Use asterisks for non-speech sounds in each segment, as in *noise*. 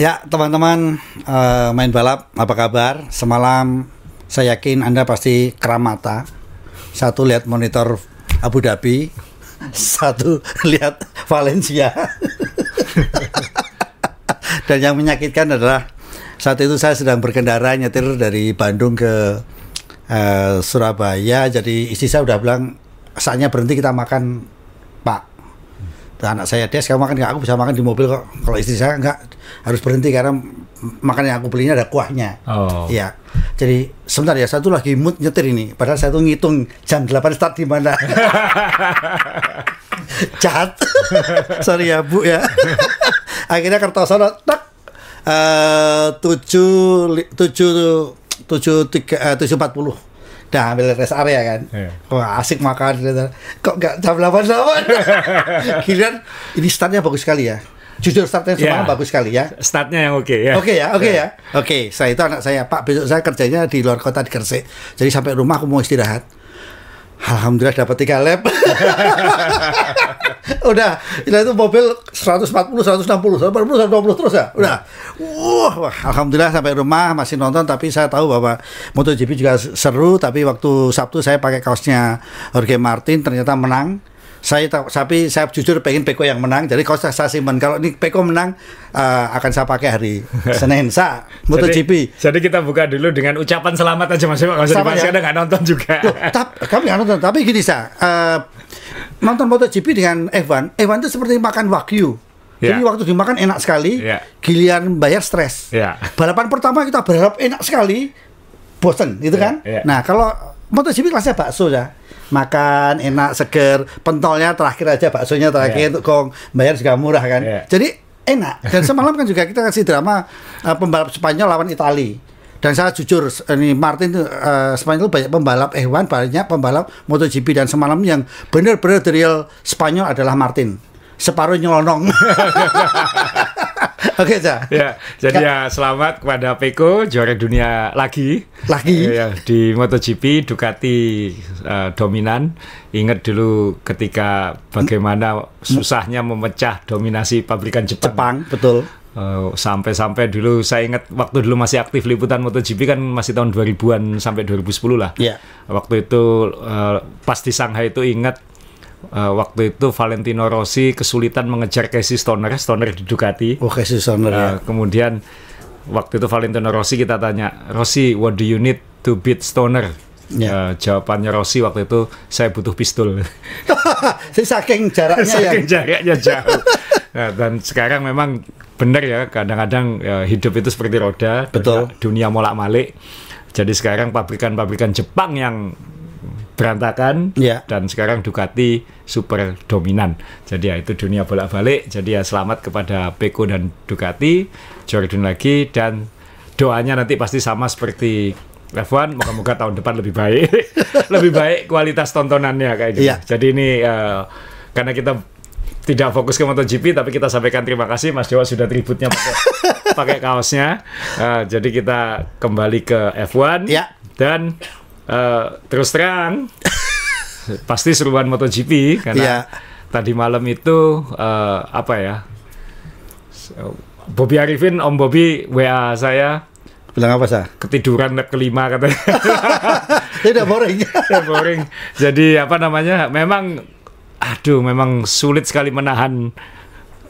Ya, teman-teman uh, main balap, apa kabar? Semalam saya yakin Anda pasti keramata. Satu lihat monitor Abu Dhabi, satu lihat Valencia. *laughs* Dan yang menyakitkan adalah saat itu saya sedang berkendara nyetir dari Bandung ke uh, Surabaya. Jadi istri saya udah bilang saatnya berhenti kita makan Pak anak saya Des kamu makan nggak? Aku bisa makan di mobil kok. Kalau istri saya nggak harus berhenti karena makan yang aku belinya ada kuahnya. Oh. ya jadi sebentar ya satu lagi mood nyetir ini. Padahal saya tuh ngitung jam 8 start di mana. *laughs* Cat *laughs* sorry ya bu ya. *laughs* Akhirnya Kertosono tak tujuh tujuh tujuh tiga eh, tujuh empat puluh Dah ambil rest area kan. Yeah. Wah asik makan gitu. Kok gak jam 8 delapan? Kira ini startnya bagus sekali ya. Jujur startnya semalam yeah. bagus sekali ya. Startnya yang oke okay, ya. Oke okay ya, oke okay yeah. ya. Oke, okay, saya itu anak saya Pak besok saya kerjanya di luar kota di Gresik. Jadi sampai rumah aku mau istirahat. Alhamdulillah dapat tiga lap. *laughs* udah itu mobil 140 160 140 120 terus ya? Udah. Wah, wah alhamdulillah sampai rumah masih nonton tapi saya tahu bahwa MotoGP juga seru tapi waktu Sabtu saya pakai kaosnya Jorge Martin ternyata menang saya tapi saya jujur pengen Peko yang menang jadi kalau saya simpan kalau ini Peko menang uh, akan saya pakai hari *laughs* Senin sa MotoGP jadi, jadi kita buka dulu dengan ucapan selamat aja mas Pak usah ya? nggak nonton juga Loh, tap, kami nggak nonton tapi gini sa uh, nonton MotoGP dengan Evan, Evan itu seperti makan wagyu. Yeah. Jadi waktu dimakan enak sekali, yeah. giliran bayar stres. Yeah. Balapan pertama kita berharap enak sekali, bosen, gitu yeah. kan? Yeah. Nah kalau MotoGP kelasnya bakso ya, makan enak seger, pentolnya terakhir aja baksonya terakhir, yeah. kong bayar juga murah kan. Yeah. Jadi enak. Dan semalam kan juga kita kasih drama uh, pembalap Spanyol lawan Italia dan saya jujur ini Martin uh, Spanyol banyak pembalap F1 banyak pembalap MotoGP dan semalam yang benar-benar real Spanyol adalah Martin separuh nyelonong *laughs* *laughs* Oke, okay, Ya, jadi ya selamat kepada Peko juara dunia lagi. Lagi. Ya, di MotoGP Ducati uh, dominan. Ingat dulu ketika bagaimana susahnya memecah dominasi pabrikan Jepang. Jepang, betul Uh, sampai-sampai dulu saya ingat waktu dulu masih aktif liputan MotoGP kan masih tahun 2000-an sampai 2010 lah. Yeah. Waktu itu uh, pas di Shanghai itu ingat uh, waktu itu Valentino Rossi kesulitan mengejar Casey Stoner, Stoner di Ducati. Oh, Casey Stoner uh, ya. Kemudian waktu itu Valentino Rossi kita tanya, "Rossi, what do you need to beat Stoner?" Yeah. Uh, jawabannya Rossi waktu itu saya butuh pistol. *laughs* Saking jaraknya Saking ya. jaraknya jauh. nah, dan sekarang memang benar ya kadang-kadang ya, hidup itu seperti roda betul dunia molak malik jadi sekarang pabrikan-pabrikan Jepang yang berantakan ya. dan sekarang Ducati super dominan jadi ya itu dunia bolak-balik jadi ya selamat kepada Peko dan Ducati dunia lagi dan doanya nanti pasti sama seperti F1 moga-moga tahun depan lebih baik *laughs* lebih baik kualitas tontonannya kayak gitu ya. jadi ini uh, karena kita tidak fokus ke MotoGP tapi kita sampaikan terima kasih Mas Dewa sudah tributnya pakai *laughs* pakai kaosnya. Uh, jadi kita kembali ke F1 ya. dan uh, terus terang *laughs* pasti seruan MotoGP karena ya. tadi malam itu uh, apa ya? Bobby Arifin, Om Bobby WA saya bilang apa sah? Ketiduran lap kelima katanya. *laughs* Tidak boring. *laughs* Tidak boring. Jadi apa namanya? Memang aduh memang sulit sekali menahan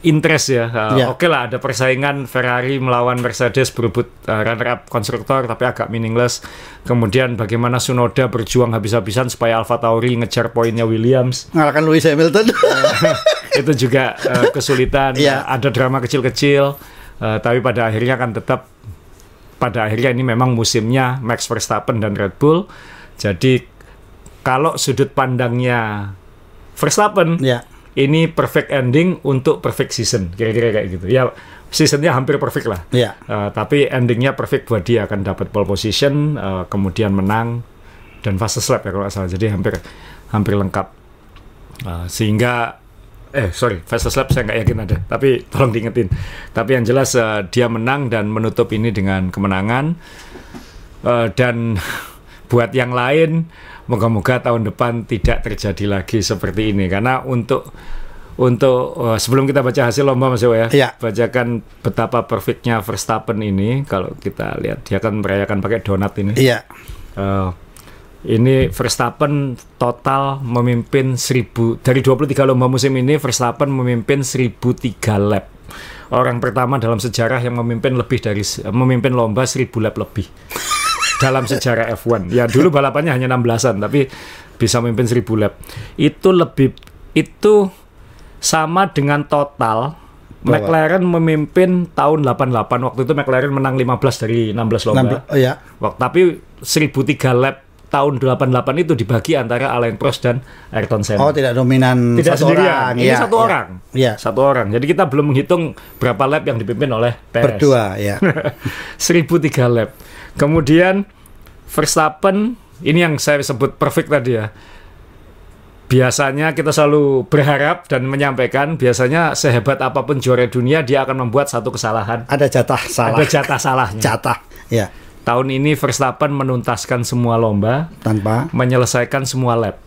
interest ya. Uh, yeah. Oke okay lah ada persaingan Ferrari melawan Mercedes berebut uh, runner up konstruktor tapi agak meaningless. Kemudian bagaimana Sunoda berjuang habis-habisan supaya Alfa Tauri ngejar poinnya Williams. Ngalahkan Lewis Hamilton. *laughs* uh, itu juga uh, kesulitan. Yeah. Uh, ada drama kecil-kecil. Uh, tapi pada akhirnya kan tetap pada akhirnya ini memang musimnya Max Verstappen dan Red Bull. Jadi kalau sudut pandangnya Verstappen ya. Ini perfect ending untuk perfect season kira-kira kayak gitu. Ya seasonnya hampir perfect lah. Ya. uh, tapi endingnya perfect buat dia akan dapat pole position uh, kemudian menang dan fast lap ya kalau nggak salah. Jadi hampir hampir lengkap. Uh, sehingga eh sorry fast lap saya nggak yakin ada tapi tolong diingetin. Tapi yang jelas uh, dia menang dan menutup ini dengan kemenangan. Uh, dan *laughs* buat yang lain moga-moga tahun depan tidak terjadi lagi seperti ini karena untuk untuk uh, sebelum kita baca hasil lomba Mas Ewo ya, Iya. bacakan betapa perfectnya Verstappen ini kalau kita lihat dia kan merayakan pakai donat ini. Iya. Eh, ini Verstappen total memimpin 1000 dari 23 lomba musim ini Verstappen memimpin 1003 lap. Orang pertama dalam sejarah yang memimpin lebih dari memimpin lomba 1000 lap lebih. Dalam sejarah F1. Ya dulu balapannya hanya 16-an tapi bisa memimpin 1000 lap. Itu lebih itu sama dengan total Bahwa- McLaren memimpin tahun 88 waktu itu McLaren menang 15 dari 16 lomba. 16 oh ya. Waktu tapi 1003 lap tahun 88 itu dibagi antara Alain Prost dan Ayrton Senna. Oh, tidak dominan Tidak satu sendirian. orang. Ini Iya, satu iya. orang. Iya. Satu orang. Jadi kita belum menghitung berapa lap yang dipimpin oleh Perez. Berdua, *laughs* ya. 1003 lap. Kemudian Verstappen ini yang saya sebut perfect tadi ya. Biasanya kita selalu berharap dan menyampaikan biasanya sehebat apa pun juara dunia dia akan membuat satu kesalahan. Ada jatah salah. Ada jatah salahnya. Jatah. Ya. Tahun ini Verstappen menuntaskan semua lomba, Tanpa. menyelesaikan semua lap.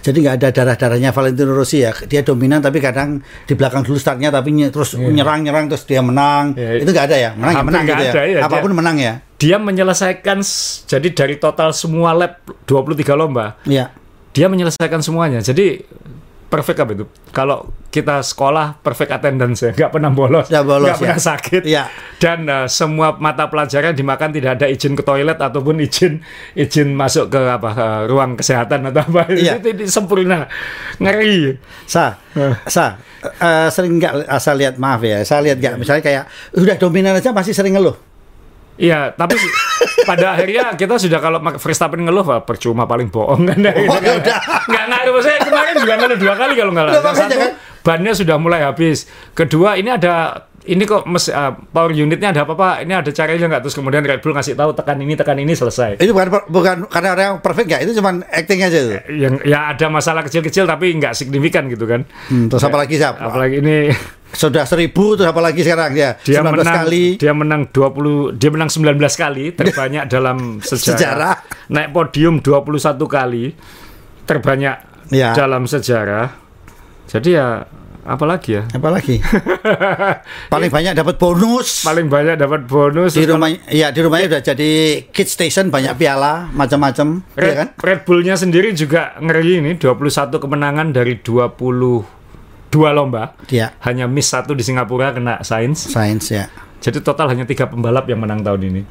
Jadi nggak ada darah-darahnya Valentino Rossi ya. Dia dominan tapi kadang di belakang dulu startnya tapi nye- terus nyerang-nyerang terus dia menang. Iya. Itu nggak ada ya. Menang ya menang gitu ada, ya. iya, Apa pun dia- menang ya. Dia menyelesaikan jadi dari total semua lap 23 lomba, Iya. dia menyelesaikan semuanya. Jadi perfect apa itu? Kalau kita sekolah perfect attendance ya, nggak pernah bolos, Nggak bolos, nggak pernah ya. sakit, Iya. dan eh, semua mata pelajaran dimakan tidak ada izin ke toilet ataupun izin izin masuk ke apa eh, ruang kesehatan atau apa Iya. itu, itu sempurna, ngeri. Sa, sa, eh, sering nggak asal lihat maaf ya. Saya lihat nggak misalnya kayak udah dominan aja masih sering ngeluh. Iya, tapi pada akhirnya kita sudah kalau Verstappen ngeluh, wah, percuma paling bohong *laughs* kan. Oh, ya udah. Nggak ngaruh. Saya kemarin juga ngeluh dua kali kalau nggak salah. Satu, kan. bannya sudah mulai habis. Kedua, ini ada ini kok mes, uh, power unitnya ada apa-apa? Ini ada caranya nggak? Terus kemudian Red Bull ngasih tahu tekan ini, tekan ini selesai. Itu bukan bukan karena orang yang perfect nggak, itu cuma acting aja itu. Yang ya ada masalah kecil-kecil tapi nggak signifikan gitu kan. Hmm, terus apa lagi siapa? Apalagi ini Sudah seribu terus apa lagi sekarang ya? dia 19 menang kali. dia menang 20 dia menang 19 kali terbanyak *laughs* dalam sejarah. Sejarah. naik podium 21 kali terbanyak Ya. dalam sejarah jadi ya apalagi ya Apa lagi? *laughs* Paling banyak dapat bonus. paling banyak dapat bonus di rumah ya di rumahnya udah jadi kid station banyak piala macam-macam Red, ya kan Red Bullnya sendiri juga ngeri ini 21 kemenangan dari 22 lomba ya hanya miss satu di Singapura kena Sainz sains ya Jadi total hanya tiga pembalap yang menang tahun ini.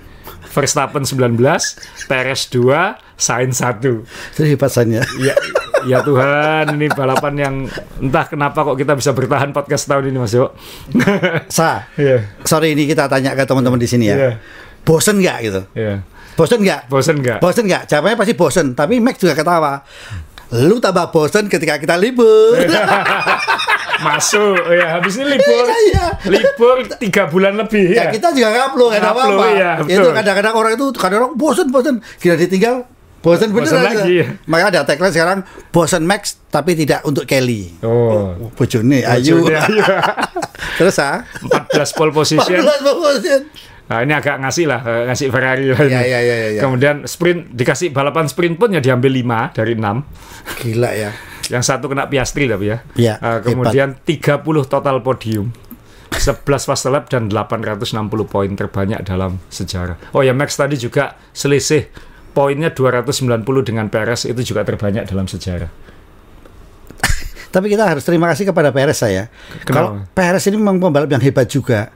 Verstappen 19, Perez 2, Sainz 1. itu hebatannya Ya, ya Tuhan, ini balapan yang entah kenapa kok kita bisa bertahan podcast tahun ini Mas Yo. sa *laughs* Iya. sorry ini kita tanya ke teman-teman di sini ya Iya. bosen nggak gitu Iya. bosen nggak Bosen nggak? bosen nggak jawabannya pasti bosen tapi Max juga ketawa lu tambah bosen ketika kita libur *laughs* Masuk, ya habis ini libur. Iya, iya. Libur tiga bulan lebih ya ya. kita juga ngupload nggak ada Ngupload, apa-apa iya, itu betul. kadang-kadang orang itu kadang orang bosen bosen kita ditinggal bosen Bosen beneran lagi, ya. makanya ada tagline sekarang bosen Max tapi tidak untuk Kelly Oh. bojone ayu ayu. *laughs* terus ah 14 pole position. 14 position Nah, ini agak ngasih lah, eh, ngasih Ferrari lah. ini. Iya, iya, iya, iya. Kemudian sprint dikasih balapan sprint pun ya diambil 5 dari 6. gila ya Yang satu kena Piastri tapi ya. Iya, Eh, kemudian 30 total podium. 11 fast lap dan 860 poin terbanyak dalam sejarah. Oh ya Max tadi juga selisih poinnya 290 dengan Perez itu juga terbanyak dalam sejarah. *laughs* Tapi kita harus terima kasih kepada Perez saya. Kalau Perez ini memang pembalap yang hebat juga.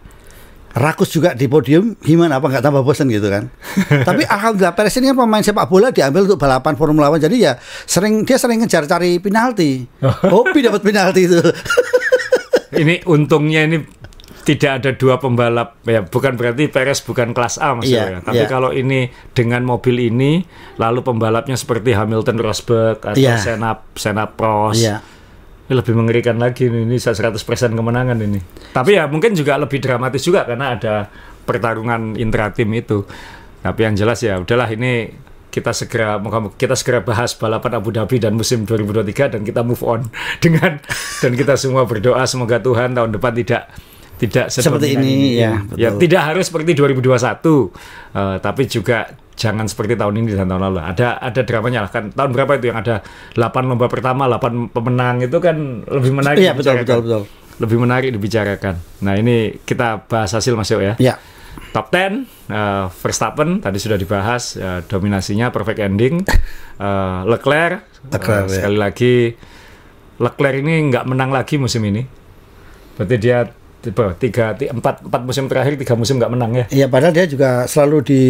Rakus juga di podium, gimana apa nggak tambah bosan gitu kan? *laughs* Tapi alhamdulillah Perez ini kan pemain sepak bola diambil untuk balapan Formula One, jadi ya sering dia sering ngejar cari penalti. Hobi dapat penalti itu. *laughs* ini untungnya ini tidak ada dua pembalap ya bukan berarti Perez bukan kelas A mas Iya, ya tapi iya. kalau ini dengan mobil ini lalu pembalapnya seperti Hamilton Rosberg atau Iya. Senna Senna Prost Iya. Ini lebih mengerikan lagi nih, ini 100% kemenangan ini. Tapi ya mungkin juga lebih dramatis juga karena ada pertarungan intra tim itu. Tapi yang jelas ya udahlah ini kita segera kita segera bahas balapan Abu Dhabi dan musim 2023 dan kita move on *laughs* dengan dan kita semua berdoa semoga Tuhan tahun depan tidak tidak Seperti sedominan ini, ya, ya tidak harus seperti 2021 eh, tapi juga jangan seperti tahun ini dan tahun lalu. Ada ada dramanya lah kan. Tahun berapa itu yang ada 8 lomba pertama, 8 pemenang itu kan lebih menarik. Iya betul betul betul. Lebih menarik dibicarakan. Nah ini kita bahas hasil masuk ya. Iya. Top 10 uh, Verstappen tadi sudah dibahas uh, dominasinya perfect ending. Uh, *laughs* Leclerc, Leclerc, uh, ya. sekali lagi Leclerc ini nggak menang lagi musim ini. Berarti dia tipe tiga, ti- empat, empat musim terakhir tiga musim nggak menang ya. Iya, padahal dia juga selalu di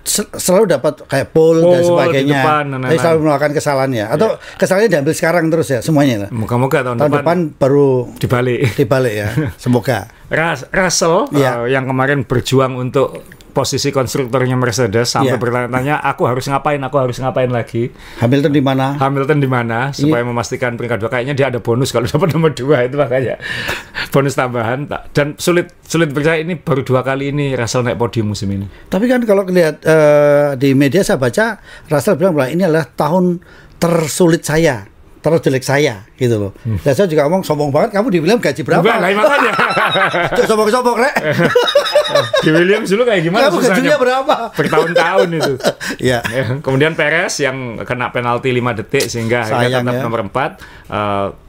sel- selalu dapat kayak pole, dan Pole di sebagainya. depan, dan Tapi lain-lain. selalu melakukan kesalahan ya. Atau kesalahannya diambil sekarang terus ya semuanya. Moga-moga tahun, Tahun depan, depan baru dibalik. dibalik ya. *laughs* Semoga. Ras- Russell Iya. uh, yang kemarin berjuang untuk posisi konstruktornya Mercedes sampai Iya. bertanya-tanya aku harus ngapain, aku harus ngapain lagi. Hamilton di mana? Hamilton di mana? Supaya memastikan peringkat dua. Kayaknya dia ada bonus kalau *laughs* dapat nomor dua itu makanya. Bonus tambahan. Dan sulit sulit percaya ini baru dua kali ini Russell naik podium musim ini. Tapi kan kalau lihat eh, di media saya baca Russell bilang bahwa ini adalah tahun tersulit saya, terjelek saya gitu loh. Dan saya juga ngomong sombong banget kamu di William gaji berapa? Enggak, lah, makanya *laughs* Cuk, sombong-sombong rek. di Williams dulu kayak gimana Kamu gajinya berapa? bertahun-tahun itu *laughs* Iya. Ya, kemudian Perez yang kena penalti 5 detik sehingga akhirnya tetap ya. nomor 4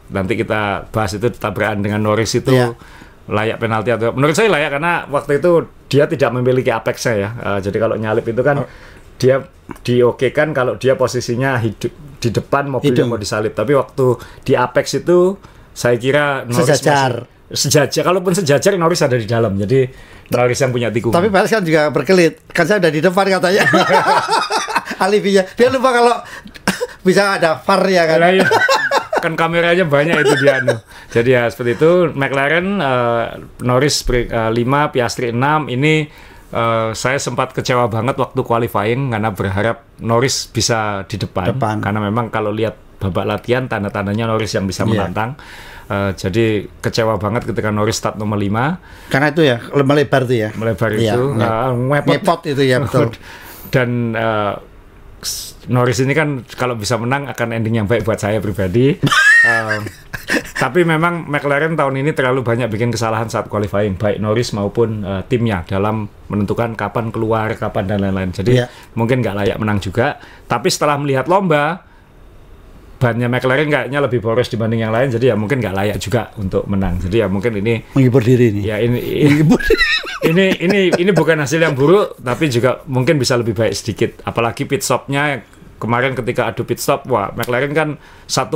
nanti kita bahas itu tabrakan dengan Norris itu Iya. layak penalti atau menurut saya layak karena waktu itu dia tidak memiliki apexnya ya Eh, jadi kalau nyalip itu kan Oh. dia diokekan kalau dia posisinya hidup di depan mobilnya Hidung. mau disalip tapi waktu di apex itu saya kira Norris Sejajar. masih- sejajar kalaupun sejajar Norris ada di dalam jadi Norris yang punya tikungan Tapi Perez kan juga berkelit. Kan saya udah di depan katanya. *laughs* Alibinya. Dia lupa kalau *laughs* bisa ada VAR ya kan. Lah, iya. kan kameranya banyak itu dia anu. Jadi ya seperti itu McLaren eh, Norris 5, Piastri 6 ini eh, saya sempat kecewa banget waktu qualifying karena berharap Norris bisa di depan, Depan. karena memang kalau lihat babak latihan tanda-tandanya Norris yang bisa Iya. menantang. Eh, jadi kecewa banget ketika Norris start nomor 5 Karena itu ya melebar tuh ya. melebar Iya, itu nge- eh, ngepot Ngepot itu ya betul. *laughs* dan s- Norris ini kan kalau bisa menang akan ending yang baik buat saya pribadi. *laughs* Eh, tapi memang McLaren tahun ini terlalu banyak bikin kesalahan saat qualifying, baik Norris maupun eh, timnya dalam menentukan kapan keluar, kapan dan lain-lain. Jadi Iya. mungkin nggak layak menang juga. Tapi setelah melihat lomba, bannya McLaren kayaknya lebih boros dibanding yang lain. Jadi ya mungkin nggak layak juga untuk menang. Jadi ya mungkin ini Menghibur diri nih. ya ini Menghibur. ini ini ini bukan hasil yang buruk tapi juga mungkin bisa lebih baik sedikit apalagi pit stopnya kemarin ketika adu pit stop wah McLaren kan 1,8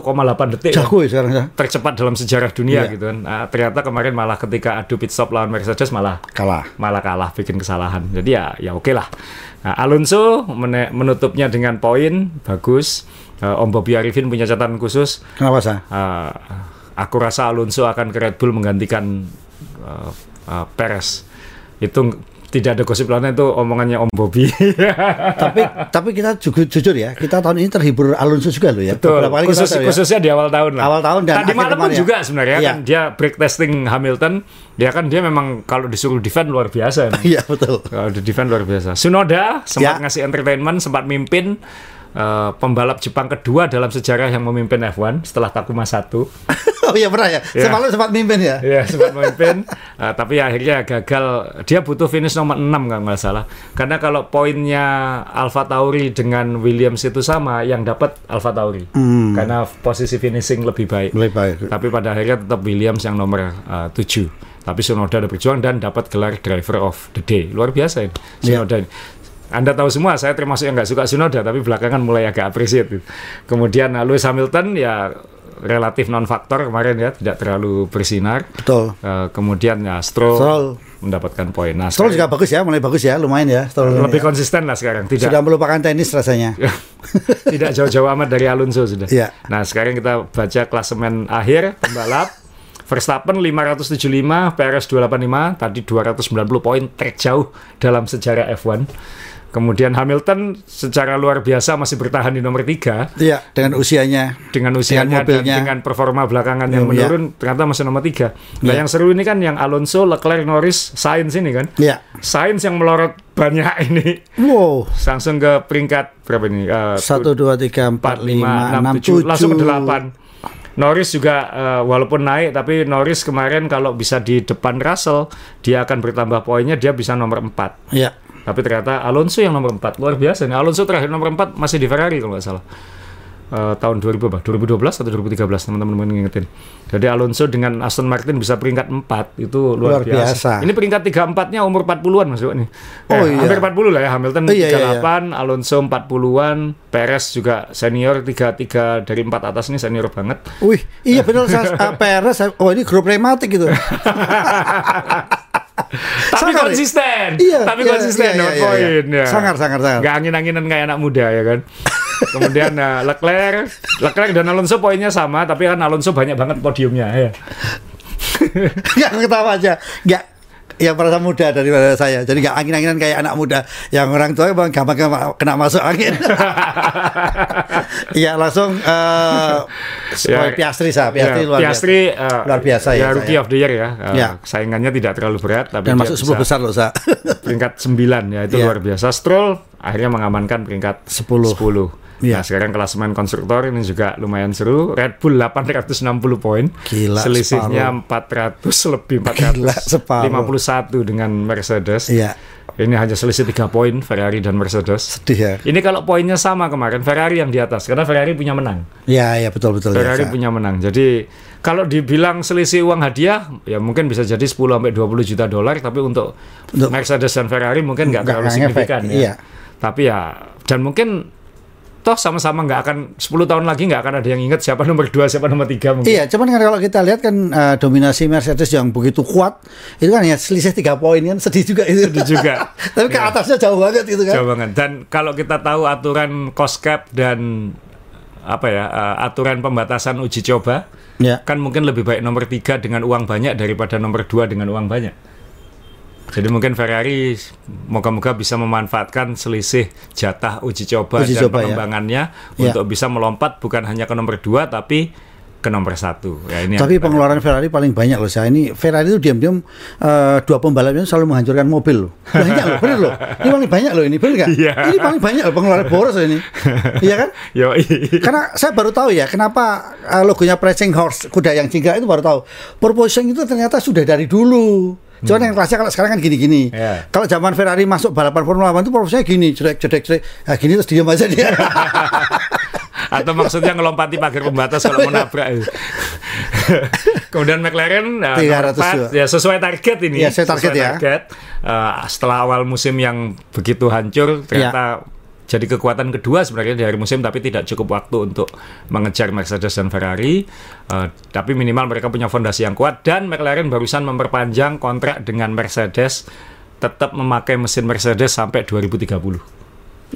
detik Jago ya sekarang ya. tercepat dalam sejarah dunia Iya. gitu kan Nah, ternyata kemarin malah ketika adu pit stop lawan Mercedes malah Kalah. malah kalah bikin kesalahan jadi ya ya oke lah nah, Alonso mene- menutupnya dengan poin bagus Eh, Om Bobby Arifin punya catatan khusus Kenapa sah? Uh, aku rasa Alonso akan ke Red Bull menggantikan uh, uh, Perez. Itu tidak ada gosip lainnya itu omongannya Om Bobby. *laughs* tapi tapi kita juga jujur ya, kita tahun ini terhibur Alonso juga loh ya. Betul. Beberapa kali Khusus, kita tahu ya. khususnya di awal tahun lah. Awal tahun dan Tadi malam pun ya. juga sebenarnya Iya. kan dia break testing Hamilton. Dia kan dia memang kalau disuruh defend luar biasa. *laughs* Iya betul. Kalau di defend luar biasa. Sunoda sempat Ya. ngasih entertainment, sempat mimpin uh, pembalap Jepang kedua dalam sejarah yang memimpin F1 setelah Takuma 1. *laughs* oh iya pernah ya. Iya. Semalam sempat mimpin ya. Iya sempat memimpin, Uh, tapi akhirnya gagal. Dia butuh finish nomor 6 kalau nggak salah. Karena kalau poinnya Alfa Tauri dengan Williams itu sama, yang dapat Alfa Tauri. Hmm. Karena posisi finishing lebih baik. Lebih baik. Tapi pada akhirnya tetap Williams yang nomor uh, 7. Tapi Sunoda ada berjuang dan dapat gelar driver of the day. Luar biasa ini. Iya. Sunoda ini. Anda tahu semua, saya termasuk yang nggak suka Sunoda, tapi belakangan mulai agak appreciate. Kemudian uh, Lewis Hamilton ya relatif non faktor kemarin ya, tidak terlalu bersinar. Betul. Uh, kemudian ya Stroll, Stroll. mendapatkan poin. Nah, Stroll juga bagus ya, mulai bagus ya, lumayan ya. Stroll lebih ya. konsisten lah sekarang. Tidak Sudah melupakan tenis rasanya. *laughs* tidak jauh-jauh amat dari Alonso sudah. Iya. Nah, sekarang kita baca klasemen akhir pembalap. Verstappen 575, Perez 285, tadi 290 poin terjauh dalam sejarah F1. Kemudian Hamilton secara luar biasa masih bertahan di nomor 3 Iya, dengan usianya. dengan usianya dan mobilnya. dengan performa belakangan yang Iya. menurun ternyata masih nomor 3. Nah, Iya. yang seru ini kan yang Alonso, Leclerc, Norris, Sainz ini kan. Iya. Sainz yang melorot banyak *laughs* ini Wow. langsung ke peringkat berapa ini? Eh, Satu dua tiga empat 4, 5, lima 6, enam 7, tujuh. langsung ke 8. Norris juga eh, walaupun naik tapi Norris kemarin kalau bisa di depan Russell dia akan bertambah poinnya dia bisa nomor 4. Iya. Tapi ternyata Alonso yang nomor 4 luar biasa nih. Alonso terakhir nomor 4 masih di Ferrari kalau nggak salah. Uh, tahun 2000 apa? 2012 atau 2013 teman-teman mengingetin. Jadi Alonso dengan Aston Martin bisa peringkat 4 itu luar, Luar biasa. biasa. Ini peringkat 3 4-nya umur 40-an masuk nih. Oh, Eh, iya. Hampir 40 lah ya Hamilton Oh, iya, iya, 38, Alonso 40-an, Perez juga senior 33 dari 4 atas ini senior banget. Wih, iya benar uh, *laughs* Perez. Oh ini grup rematik gitu. *laughs* *laughs* Tapi Sangar konsisten. Iya, Tapi iya, konsisten iya, iya, iya. poin ya. Sangar, sangar, sangar. Nggak angin-anginan kayak anak muda ya kan. *laughs* Kemudian nah, Leclerc, Leclerc dan Alonso poinnya sama, tapi kan Alonso banyak banget podiumnya ya. Nggak *laughs* ketawa aja. Nggak yang merasa muda daripada saya. Jadi nggak angin-anginan kayak anak muda. Yang orang tua emang gampang kena, kena masuk angin. *laughs* Iya langsung eh Ya, Piastri sah, Piastri ya, luar Piastri, biasa. eh, Luar biasa ya, Rookie saya. of the Year ya. Eh, Ya. Saingannya tidak terlalu berat, tapi Dan masuk bisa 10 besar loh, Sa. *laughs* peringkat 9 ya itu Iya. luar biasa. Stroll akhirnya mengamankan peringkat 10. 10. Iya. Nah, sekarang klasemen konstruktor ini juga lumayan seru. Red Bull 860 poin. Gila, Selisihnya 400 lebih 451 Gila, separuh. dengan Mercedes. Iya, Ini hanya selisih 3 poin Ferrari dan Mercedes. sedih ya. Ini kalau poinnya sama kemarin Ferrari yang di atas karena Ferrari punya menang. Iya, iya betul betul ya. Ferrari Sa. punya menang. Jadi kalau dibilang selisih uang hadiah ya mungkin bisa jadi 10 sampai 20 juta dolar tapi untuk, Untuk- Mercedes dan Ferrari mungkin nggak terlalu signifikan ya. iya. Tapi ya dan mungkin toh sama-sama nggak akan 10 tahun lagi nggak akan ada yang ingat siapa nomor 2, siapa nomor 3 mungkin. Iya, cuman kan kalau kita lihat kan eh, dominasi Mercedes yang begitu kuat, itu kan hanya selisih tiga poin kan sedih juga itu. Sedih juga. *laughs* Tapi ke Iya. atasnya jauh banget itu kan. Jauh banget. Dan kalau kita tahu aturan cost cap dan apa ya uh, aturan pembatasan uji coba Ya. kan mungkin lebih baik nomor tiga dengan uang banyak daripada nomor dua dengan uang banyak. Jadi mungkin Ferrari moga-moga bisa memanfaatkan selisih jatah uji coba Uji dan coba, ya. pengembangannya Ya. untuk bisa melompat bukan hanya ke nomor dua tapi ke nomor satu. Ya, ini Tapi pengeluaran Ferrari paling banyak loh saya. Ini Ferrari itu diam-diam eh, dua pembalapnya selalu menghancurkan mobil loh. *laughs* Banyak loh, bener loh. Ini paling banyak loh ini, bener nggak? Iya. Ini paling banyak loh pengeluaran boros loh ini. *laughs* Iya kan? Yoi. Karena saya baru tahu ya kenapa eh, logonya Prancing Horse kuda yang jingga itu baru tahu. Proposition itu ternyata sudah dari dulu. Cuman yang kelasnya kalau sekarang kan gini-gini. Hmm. Iya. Kalau zaman Ferrari masuk balapan Formula One itu proposisinya gini, jedek jedek jedek. Nah, gini terus diam aja dia. *laughs* Atau maksudnya ngelompati pagar pembatas kalau mau nabrak. *laughs* Kemudian McLaren uh, 300 nomor empat, ya sesuai target ini. Ya, sesuai target ya. target. Uh, setelah awal musim yang begitu hancur, ternyata Ya. Jadi kekuatan kedua sebenarnya di akhir musim, tapi tidak cukup waktu untuk mengejar Mercedes dan Ferrari. Uh, tapi minimal mereka punya fondasi yang kuat dan McLaren barusan memperpanjang kontrak dengan Mercedes tetap memakai mesin Mercedes sampai 2030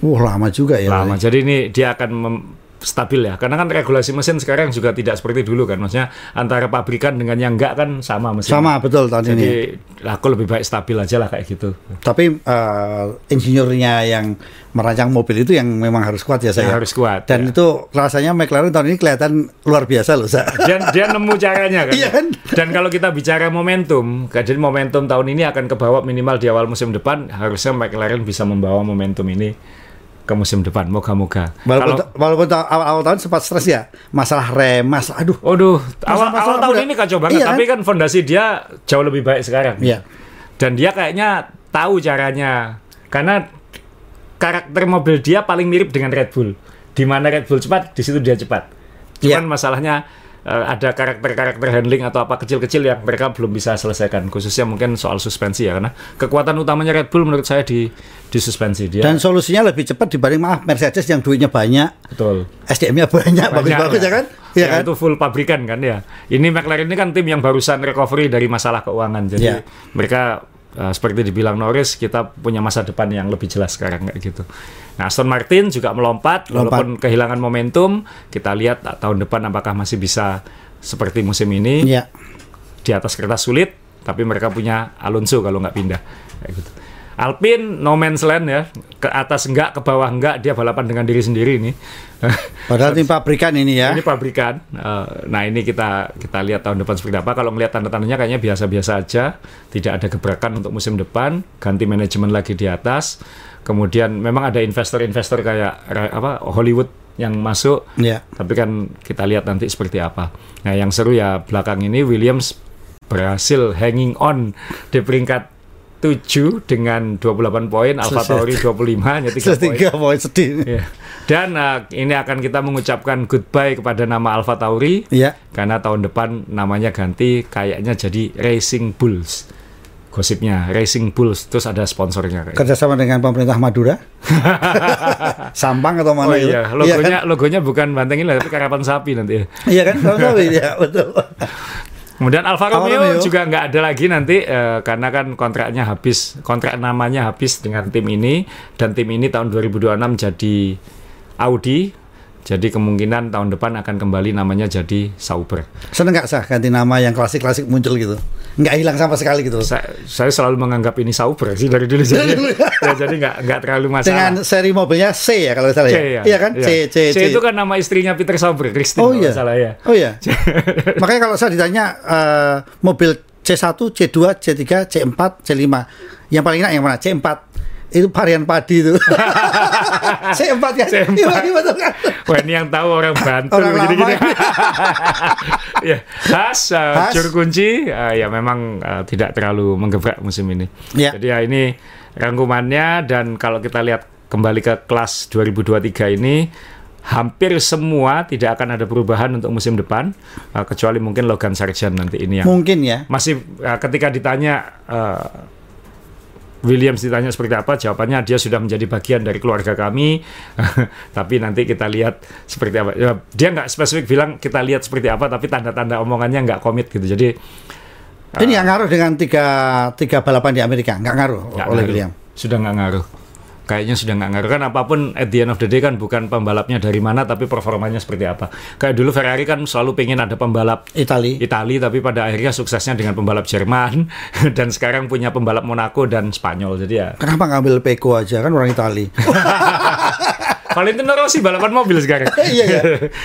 Wah, lama juga ya. lama. Jadi ini dia akan mem- stabil ya. Karena kan regulasi mesin sekarang juga tidak seperti dulu kan. Maksudnya antara pabrikan dengan yang enggak kan sama mesin. Sama betul tahun Jadi ini. aku lebih baik stabil aja lah kayak gitu. Tapi eh, insinyurnya yang merancang mobil itu yang memang harus kuat ya saya. Yang harus kuat, Dan ya. itu rasanya McLaren tahun ini kelihatan luar biasa loh, Sa. Dia dia nemu caranya kan. Iya kan? Dan kalau kita bicara momentum, jadi momentum tahun ini akan kebawa minimal di awal musim depan harusnya McLaren bisa membawa momentum ini ke musim depan. Moga-moga. Walaupun, Kalau walaupun ta- awal-awal tahun sempat stres ya, masalah rem, masalah aduh. Waduh, awal, Masalah- awal tahun udah- ini kacau banget, Iya tapi kan fondasi dia jauh lebih baik sekarang. Iya. Dan dia kayaknya tahu caranya. Karena karakter mobil dia paling mirip dengan Red Bull. Di mana Red Bull cepat, di situ dia cepat. Cuman Iya. masalahnya eh, ada karakter-karakter handling atau apa kecil-kecil yang mereka belum bisa selesaikan. Khususnya mungkin soal suspensi ya, karena kekuatan utamanya Red Bull menurut saya di di suspensi dia. Dan solusinya lebih cepat dibanding maaf Mercedes yang duitnya banyak, betul. SDM-nya banyak, bagus-bagus ya kan? Iya Ya, kan? itu full pabrikan kan ya. Ini McLaren ini kan tim yang barusan recovery dari masalah keuangan. Jadi Ya. mereka uh, seperti dibilang Norris, kita punya masa depan yang lebih jelas sekarang kayak gitu. Nah, Aston Martin juga melompat, Lompat. walaupun kehilangan momentum. Kita lihat uh, tahun depan apakah masih bisa seperti musim ini Iya. di atas kertas sulit, tapi mereka punya Alonso kalau nggak pindah kayak gitu. Alpine no man's land ya, ke atas enggak, ke bawah enggak, dia balapan dengan diri sendiri ini. *laughs* Padahal tim pabrikan ini ya. Ini pabrikan. Eh, nah ini kita kita lihat tahun depan seperti apa. Kalau melihat tanda-tandanya kayaknya biasa-biasa aja. Tidak ada gebrakan untuk musim depan. Ganti manajemen lagi di atas. Kemudian memang ada investor-investor kayak apa Hollywood yang masuk. Iya. Tapi kan kita lihat nanti seperti apa. Nah yang seru ya belakang ini Williams berhasil hanging on di peringkat 7 dengan 28 poin, Alfa Tauri *laughs* 25 hanya 3 poin. sedih. Ya. Dan uh, ini akan kita mengucapkan goodbye kepada nama Alfa Tauri. Ya. Karena tahun depan namanya ganti kayaknya jadi Racing Bulls. Gosipnya Racing Bulls terus ada sponsornya kayak. Kerjasama dengan pemerintah Madura. *laughs* Sampang atau mana oh, iya. itu? Logonya iya kan? logonya bukan banteng ini tapi karapan sapi nanti. iya kan? Karapan sapi ya, betul. *laughs* Kemudian Alfa Romeo, Romeo juga nggak ada lagi nanti uh, karena kan kontraknya habis, kontrak namanya habis dengan tim ini dan tim ini tahun 2026 jadi Audi. Jadi kemungkinan tahun depan akan kembali namanya jadi Sauber. Seneng nggak sah ganti nama yang klasik-klasik muncul gitu? Nggak hilang sama sekali gitu? Saya, saya selalu menganggap ini Sauber sih dari dulu jadi, *laughs* ya, jadi nggak nggak terlalu masalah. Dengan seri mobilnya C ya kalau salah ya? ya? Iya kan? Iya. C, C, C, C. itu kan nama istrinya Peter Sauber, Christine oh, iya. salah ya. Oh iya. *laughs* Makanya kalau saya ditanya uh, mobil C1, C2, C3, C4, C5, yang paling enak yang mana? C4 itu varian padi itu. *laughs* C4 kan? C4. Iya, betul kan? Wah ini yang tahu orang Bantul orang gini, -gini. *laughs* ya, khas, uh, juru kunci uh, ya memang uh, tidak terlalu menggebrak musim ini. Ya. Jadi ya ini rangkumannya dan kalau kita lihat kembali ke kelas 2023 ini hampir semua tidak akan ada perubahan untuk musim depan uh, kecuali mungkin Logan Sargent nanti ini yang mungkin ya masih uh, ketika ditanya uh, Williams ditanya seperti apa, jawabannya dia sudah menjadi bagian dari keluarga kami. *laughs* tapi nanti kita lihat seperti apa. Ya, dia nggak spesifik bilang kita lihat seperti apa, tapi tanda-tanda omongannya nggak komit gitu. Jadi ini nggak uh, ngaruh dengan tiga tiga balapan di Amerika, nggak ngaruh gak oleh ngaruh. William. Sudah nggak ngaruh kayaknya sudah nggak ngaruh kan apa pun at the end of the day kan bukan pembalapnya dari mana tapi performanya seperti apa kayak dulu Ferrari kan selalu pengen ada pembalap Itali Itali tapi pada akhirnya suksesnya dengan pembalap Jerman *laughs* dan sekarang punya pembalap Monaco dan Spanyol jadi ya kenapa ngambil Peko aja kan orang Itali *laughs* Valentino Rossi balapan mobil sekarang. *laughs* iya ya.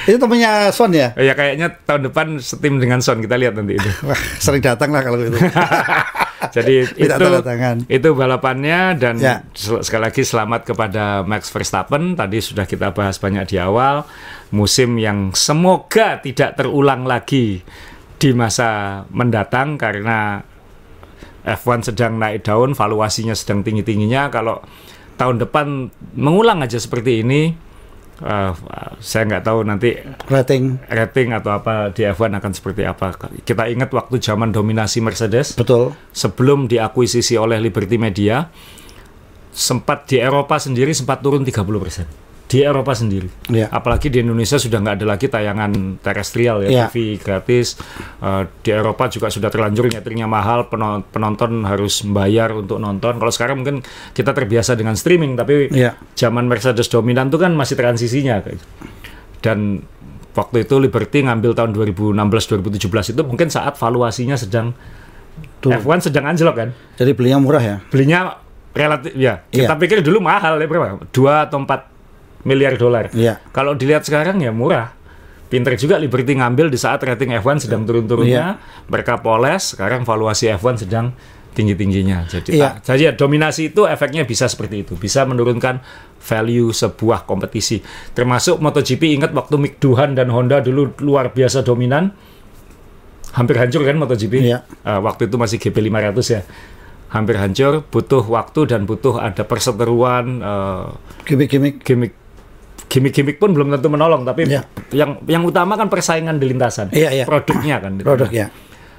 Itu temannya Son ya? Ya kayaknya tahun depan setim dengan Son kita lihat nanti itu. Sering datang lah kalau itu. Jadi *laughs* itu itu balapannya dan ya. sekali lagi selamat kepada Max Verstappen. Tadi sudah kita bahas banyak di awal musim yang semoga tidak terulang lagi di masa mendatang karena F1 sedang naik daun, valuasinya sedang tinggi-tingginya. Kalau tahun depan mengulang aja seperti ini, uh, saya nggak tahu nanti rating rating atau apa di F1 akan seperti apa. Kita ingat waktu zaman dominasi Mercedes, betul. Sebelum diakuisisi oleh Liberty Media, sempat di Eropa sendiri sempat turun 30 persen di Eropa sendiri. Ya. Apalagi di Indonesia sudah nggak ada lagi tayangan terestrial ya, ya. TV gratis. Uh, di Eropa juga sudah terlanjur nyetirnya mahal, penonton harus membayar untuk nonton. Kalau sekarang mungkin kita terbiasa dengan streaming, tapi ya. zaman Mercedes dominan itu kan masih transisinya. Dan waktu itu Liberty ngambil tahun 2016-2017 itu mungkin saat valuasinya sedang Tuh. F1 sedang anjlok kan. Jadi belinya murah ya? Belinya relatif ya. Kita ya. pikir dulu mahal ya berapa? Dua atau empat miliar dolar. Iya. Kalau dilihat sekarang ya murah. Pinter juga Liberty ngambil di saat rating F1 sedang turun-turunnya. Iya. Mereka poles, sekarang valuasi F1 sedang tinggi-tingginya. Jadi, iya. ah, jadi ya, dominasi itu efeknya bisa seperti itu, bisa menurunkan value sebuah kompetisi. Termasuk MotoGP ingat waktu Mick Duhan dan Honda dulu luar biasa dominan, hampir hancur kan MotoGP. Iya. Uh, waktu itu masih GP 500 ya hampir hancur, butuh waktu dan butuh ada perseteruan uh, gimmick-gimmick gimmick gimmick-gimmick pun belum tentu menolong tapi ya. yang yang utama kan persaingan di lintasan ya, ya. produknya kan *clears throat* produk ya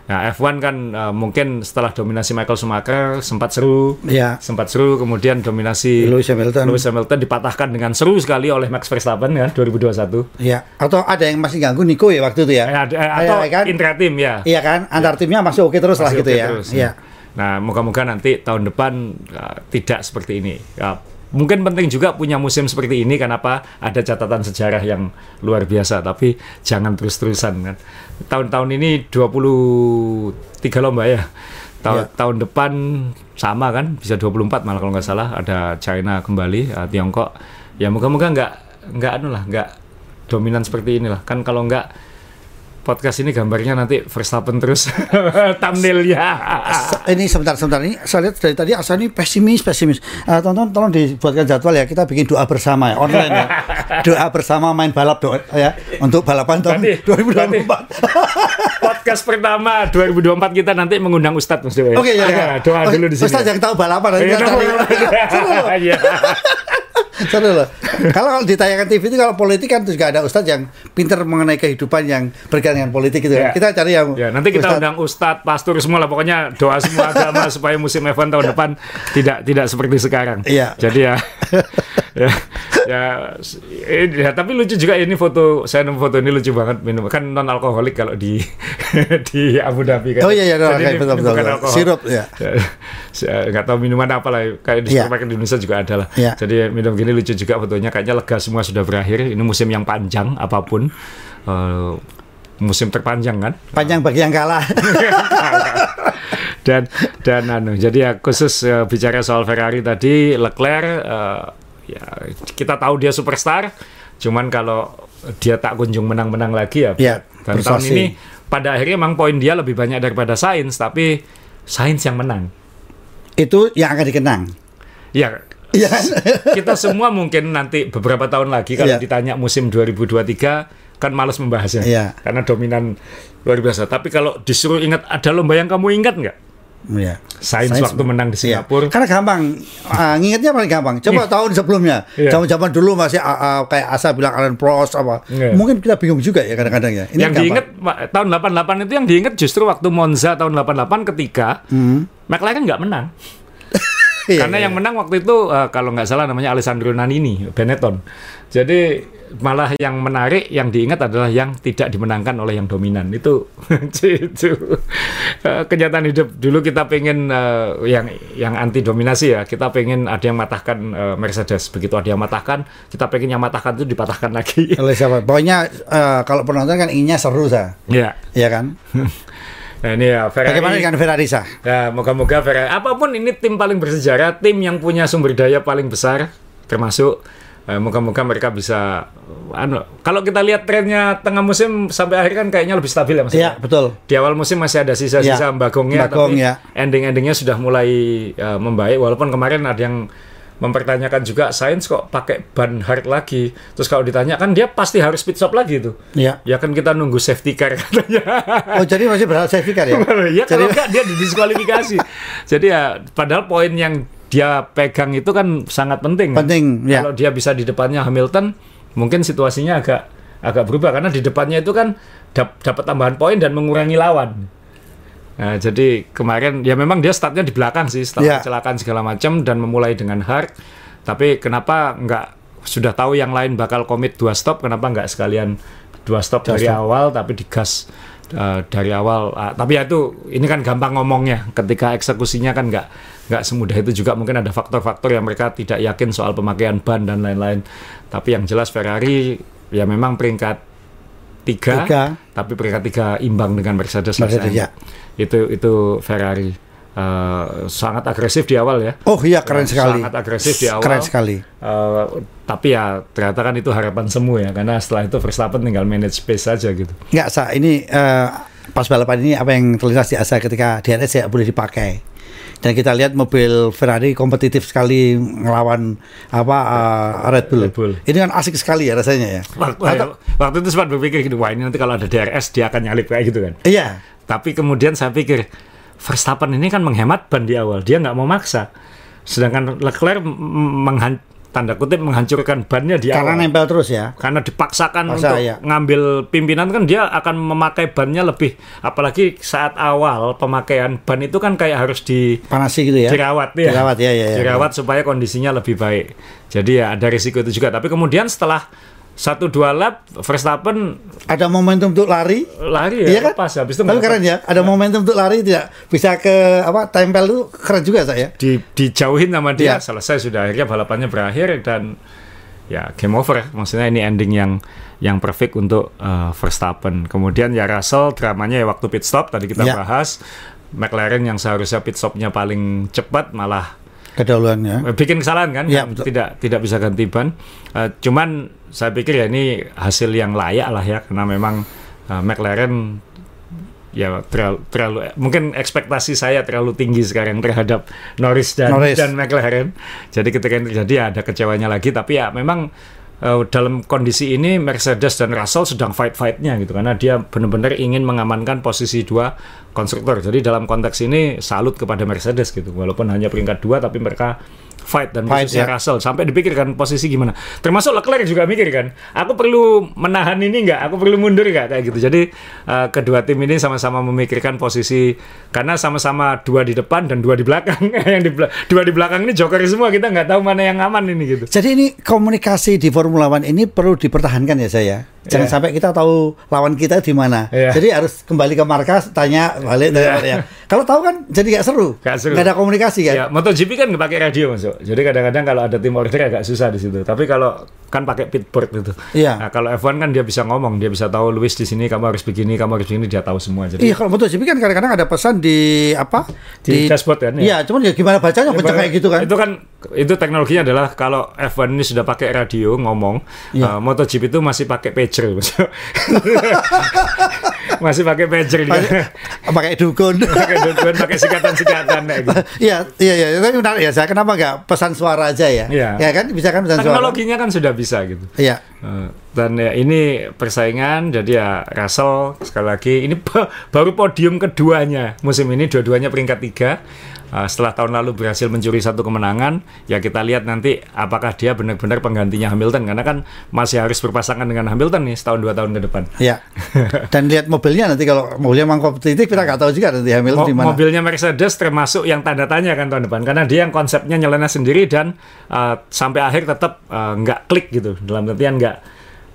Nah, F1 kan uh, mungkin setelah dominasi Michael Schumacher sempat seru, ya. sempat seru, kemudian dominasi Lewis Hamilton. Lewis Hamilton dipatahkan dengan seru sekali oleh Max Verstappen kan 2021. Iya. Atau ada yang masih ganggu Nico ya waktu itu ya? Eh, ada, eh, atau ya, kan? intra-tim ya. Iya kan, antar ya. timnya masih oke terus masih lah gitu ya. Terus, ya. Nah, moga-moga nanti tahun depan uh, tidak seperti ini. Uh, mungkin penting juga punya musim seperti ini kenapa ada catatan sejarah yang luar biasa tapi jangan terus-terusan kan? Tahun-tahun ini 23 lomba ya. Tahun ya. tahun depan sama kan? Bisa 24 malah kalau nggak salah. Ada China kembali uh, Tiongkok. Ya moga-moga nggak nggak anu lah nggak dominan seperti inilah. Kan kalau nggak podcast ini gambarnya nanti Verstappen terus *laughs* thumbnailnya. ini sebentar sebentar ini saya lihat dari tadi Asa ini pesimis pesimis. Uh, tonton tolong dibuatkan jadwal ya kita bikin doa bersama ya online ya. *laughs* doa bersama main balap doa ya untuk balapan tahun berarti, 2024. *laughs* podcast pertama 2024 kita nanti mengundang Ustadz Mas Oke okay, ya, ya. Doa dulu di sini. Ustadz yang tahu balapan. Iya. Seru loh. kalau kalau ditayangkan TV itu kalau politik kan juga ada ustadz yang pinter mengenai kehidupan yang berkaitan dengan politik itu. Ya. Kita cari yang Ya, nanti kita ustadz. undang ustadz, pastor semua lah pokoknya doa semua agama *laughs* supaya musim F1 tahun depan tidak tidak seperti sekarang. Iya. Jadi ya *laughs* ya, *laughs* ya, ya, tapi lucu juga ini foto saya nemu foto ini lucu banget minum kan non alkoholik kalau di *laughs* di Abu Dhabi kan. Oh iya iya Jadi okay, betul betul. betul. Sirup ya. ya nggak tahu minuman apa lah kayak di supermarket yeah. di Indonesia juga ada lah. Yeah. Jadi minum gini lucu juga fotonya kayaknya lega semua sudah berakhir. Ini musim yang panjang apa pun. Uh, musim terpanjang kan? Panjang *laughs* bagi yang kalah. dan dan anu jadi ya khusus uh, bicara soal Ferrari tadi Leclerc uh, ya kita tahu dia superstar cuman kalau dia tak kunjung menang-menang lagi ya, ya dan tahun ini pada akhirnya memang poin dia lebih banyak daripada Sains tapi Sains yang menang. Itu yang akan dikenang. Ya. Ya. Kita semua mungkin nanti beberapa tahun lagi kalau ya. ditanya musim 2023 kan malas membahasnya ya. karena dominan luar biasa. Tapi kalau disuruh ingat ada lomba yang kamu ingat nggak Ya. Sains, Sains waktu menang di iya. Singapura. Ya. Karena gampang, uh, ngingetnya paling gampang. Coba iya. tahun sebelumnya, iya. zaman-zaman dulu masih uh, uh, kayak Asa bilang Alan Prost apa. Yeah. Mungkin kita bingung juga ya kadang-kadang ya. Ini yang gampang. diinget tahun 88 itu yang diinget justru waktu Monza tahun 88 ketika hmm. McLaren nggak menang. Karena yang menang waktu itu uh, kalau nggak salah namanya Alessandro Nannini, Benetton. Jadi malah yang menarik yang diingat adalah yang tidak dimenangkan oleh yang dominan. Itu *laughs* itu. Uh, kenyataan hidup. Dulu kita pengen uh, yang yang anti dominasi ya. Kita pengen ada yang matahkan uh, Mercedes. Begitu ada yang matahkan kita pengen yang matahkan itu dipatahkan lagi. Oleh siapa? Pokoknya uh, kalau penonton kan inginnya seru sah ya ya kan *laughs* Nah ini ya Ferrari. Bagaimana dengan Ferrari sah? Ya moga-moga Ferrari. Apa pun ini tim paling bersejarah, tim yang punya sumber daya paling besar, termasuk eh, moga-moga mereka bisa anu kalau kita lihat trennya tengah musim sampai akhir kan kayaknya lebih stabil ya Mas. Iya, betul. Di awal musim masih ada sisa-sisa ya, bagongnya Bagong, tapi ya. ending-endingnya sudah mulai uh, membaik walaupun kemarin ada yang mempertanyakan juga Sains kok pakai ban hard lagi. Terus kalau ditanya kan dia pasti harus pit stop lagi tuh. Iya. Ya kan kita nunggu safety car katanya. Oh jadi masih berharap safety car ya? *laughs* ya jadi... kalau enggak dia didiskualifikasi. jadi ya padahal poin yang dia pegang itu kan sangat penting. Penting. Kan? Ya. Kalau dia bisa di depannya Hamilton, mungkin situasinya agak agak berubah karena di depannya itu kan dap dapat tambahan poin dan mengurangi lawan. Nah, jadi kemarin ya memang dia startnya di belakang sih setelah yeah. kecelakaan segala macam dan memulai dengan hard. Tapi kenapa nggak sudah tahu yang lain bakal komit dua stop, kenapa nggak sekalian dua stop Just dari stop. awal tapi digas uh, dari awal. Uh, tapi ya itu ini kan gampang ngomongnya. Ketika eksekusinya kan nggak nggak semudah itu juga mungkin ada faktor-faktor yang mereka tidak yakin soal pemakaian ban dan lain-lain. Tapi yang jelas Ferrari ya memang peringkat tiga, tiga. tapi peringkat tiga imbang dengan Mercedes. Mercedes ya. Itu itu Ferrari. Uh, sangat agresif di awal ya. Oh iya keren sekali. Sangat agresif di awal. Keren sekali. Uh, tapi ya ternyata kan itu harapan semu ya karena setelah itu Verstappen tinggal manage space saja gitu. Enggak sa ini uh, pas balapan ini apa yang terlintas di asa ketika DRS ya boleh dipakai dan kita lihat mobil Ferrari kompetitif sekali ngelawan apa uh, Red, Bull. Red Bull. Ini kan asik sekali ya rasanya ya. Waktu, Atau, waktu itu sempat berpikir gitu, wah ini nanti kalau ada DRS dia akan nyalip kayak gitu kan. Iya. Tapi kemudian saya pikir Verstappen ini kan menghemat ban di awal, dia nggak mau maksa. Sedangkan Leclerc menghan tanda kutip menghancurkan bannya dia karena awal. nempel terus ya karena dipaksakan Paksa, untuk ya. ngambil pimpinan kan dia akan memakai bannya lebih apalagi saat awal pemakaian ban itu kan kayak harus di panasi gitu ya dirawat ya dirawat ya, ya, ya dirawat ya. supaya kondisinya lebih baik jadi ya ada risiko itu juga tapi kemudian setelah satu dua lap Verstappen ada momentum untuk lari lari ya iya kan? pas habis itu tapi keren ya ada ya. momentum untuk lari tidak bisa ke apa tempel itu keren juga saya di dijauhin sama dia ya. selesai sudah akhirnya balapannya berakhir dan ya game over maksudnya ini ending yang yang perfect untuk uh, Verstappen kemudian ya Russell dramanya ya waktu pit stop tadi kita ya. bahas McLaren yang seharusnya pit stopnya paling cepat malah kedahuluannya eh, bikin kesalahan kan ya, betul. tidak tidak bisa ganti ban uh, cuman saya pikir ya ini hasil yang layak lah ya karena memang uh, McLaren ya terlalu, terlalu mungkin ekspektasi saya terlalu tinggi sekarang terhadap Norris dan Norris. dan McLaren. Jadi ketika ini terjadi ya ada kecewanya lagi tapi ya memang uh, dalam kondisi ini Mercedes dan Russell sedang fight-fightnya gitu karena dia benar-benar ingin mengamankan posisi dua konstruktor. Jadi dalam konteks ini salut kepada Mercedes gitu walaupun hanya peringkat dua tapi mereka fight dan Fight, khususnya ya. Russell sampai dipikirkan posisi gimana. Termasuk Leclerc juga mikir kan, aku perlu menahan ini nggak, aku perlu mundur nggak kayak gitu. Jadi uh, kedua tim ini sama-sama memikirkan posisi karena sama-sama dua di depan dan dua di belakang. *laughs* yang di dua di belakang ini joker semua kita nggak tahu mana yang aman ini gitu. Jadi ini komunikasi di Formula One ini perlu dipertahankan ya saya. Jangan Iya. sampai kita tahu lawan kita di mana. Iya. Jadi harus kembali ke markas, tanya balik. tanya balik ya. Kalau tahu kan jadi nggak seru. Nggak seru. Nggak ada komunikasi kan. Ya, MotoGP kan nggak pakai radio masuk. Jadi kadang-kadang kalau ada tim order agak susah di situ. Tapi kalau kan pakai pitboard gitu. Iya. Nah, kalau F1 kan dia bisa ngomong, dia bisa tahu Lewis di sini kamu harus begini, kamu harus begini, dia tahu semua. Jadi Iya kalau MotoGP kan kadang-kadang ada pesan di apa Di dashboard kan, ya? Iya, cuman ya gimana bacanya kenceng kayak gitu kan. Itu kan itu teknologinya adalah kalau F1 ini sudah pakai radio ngomong, Iya. uh, MotoGP itu masih pakai pager. *laughs* masih pakai pager dia. Pakai- dukun. *laughs* pakai dukun, pakai sikatan-sikatan kayak gitu. Iya, iya, iya. Tapi menarik ya. Saya kenapa nggak pesan suara aja ya? Iya. Ya kan bisa kan pesan suara. Teknologinya kan sudah bisa gitu. Iya. Uh, dan ya ini persaingan jadi ya Russell sekali lagi ini ba- baru podium keduanya musim ini dua-duanya peringkat tiga Uh, setelah tahun lalu berhasil mencuri satu kemenangan ya kita lihat nanti apakah dia benar-benar penggantinya Hamilton karena kan masih harus berpasangan dengan Hamilton nih setahun dua tahun ke depan Iya. *laughs* Dan lihat mobilnya nanti kalau mobilnya memang kompetitif kita nggak tahu juga nanti Hamilton Mo- di mana. mobilnya Mercedes termasuk yang tanda tanya kan tahun depan karena dia yang konsepnya nyeleneh sendiri dan uh, sampai akhir tetap uh, nggak klik gitu dalam artian nggak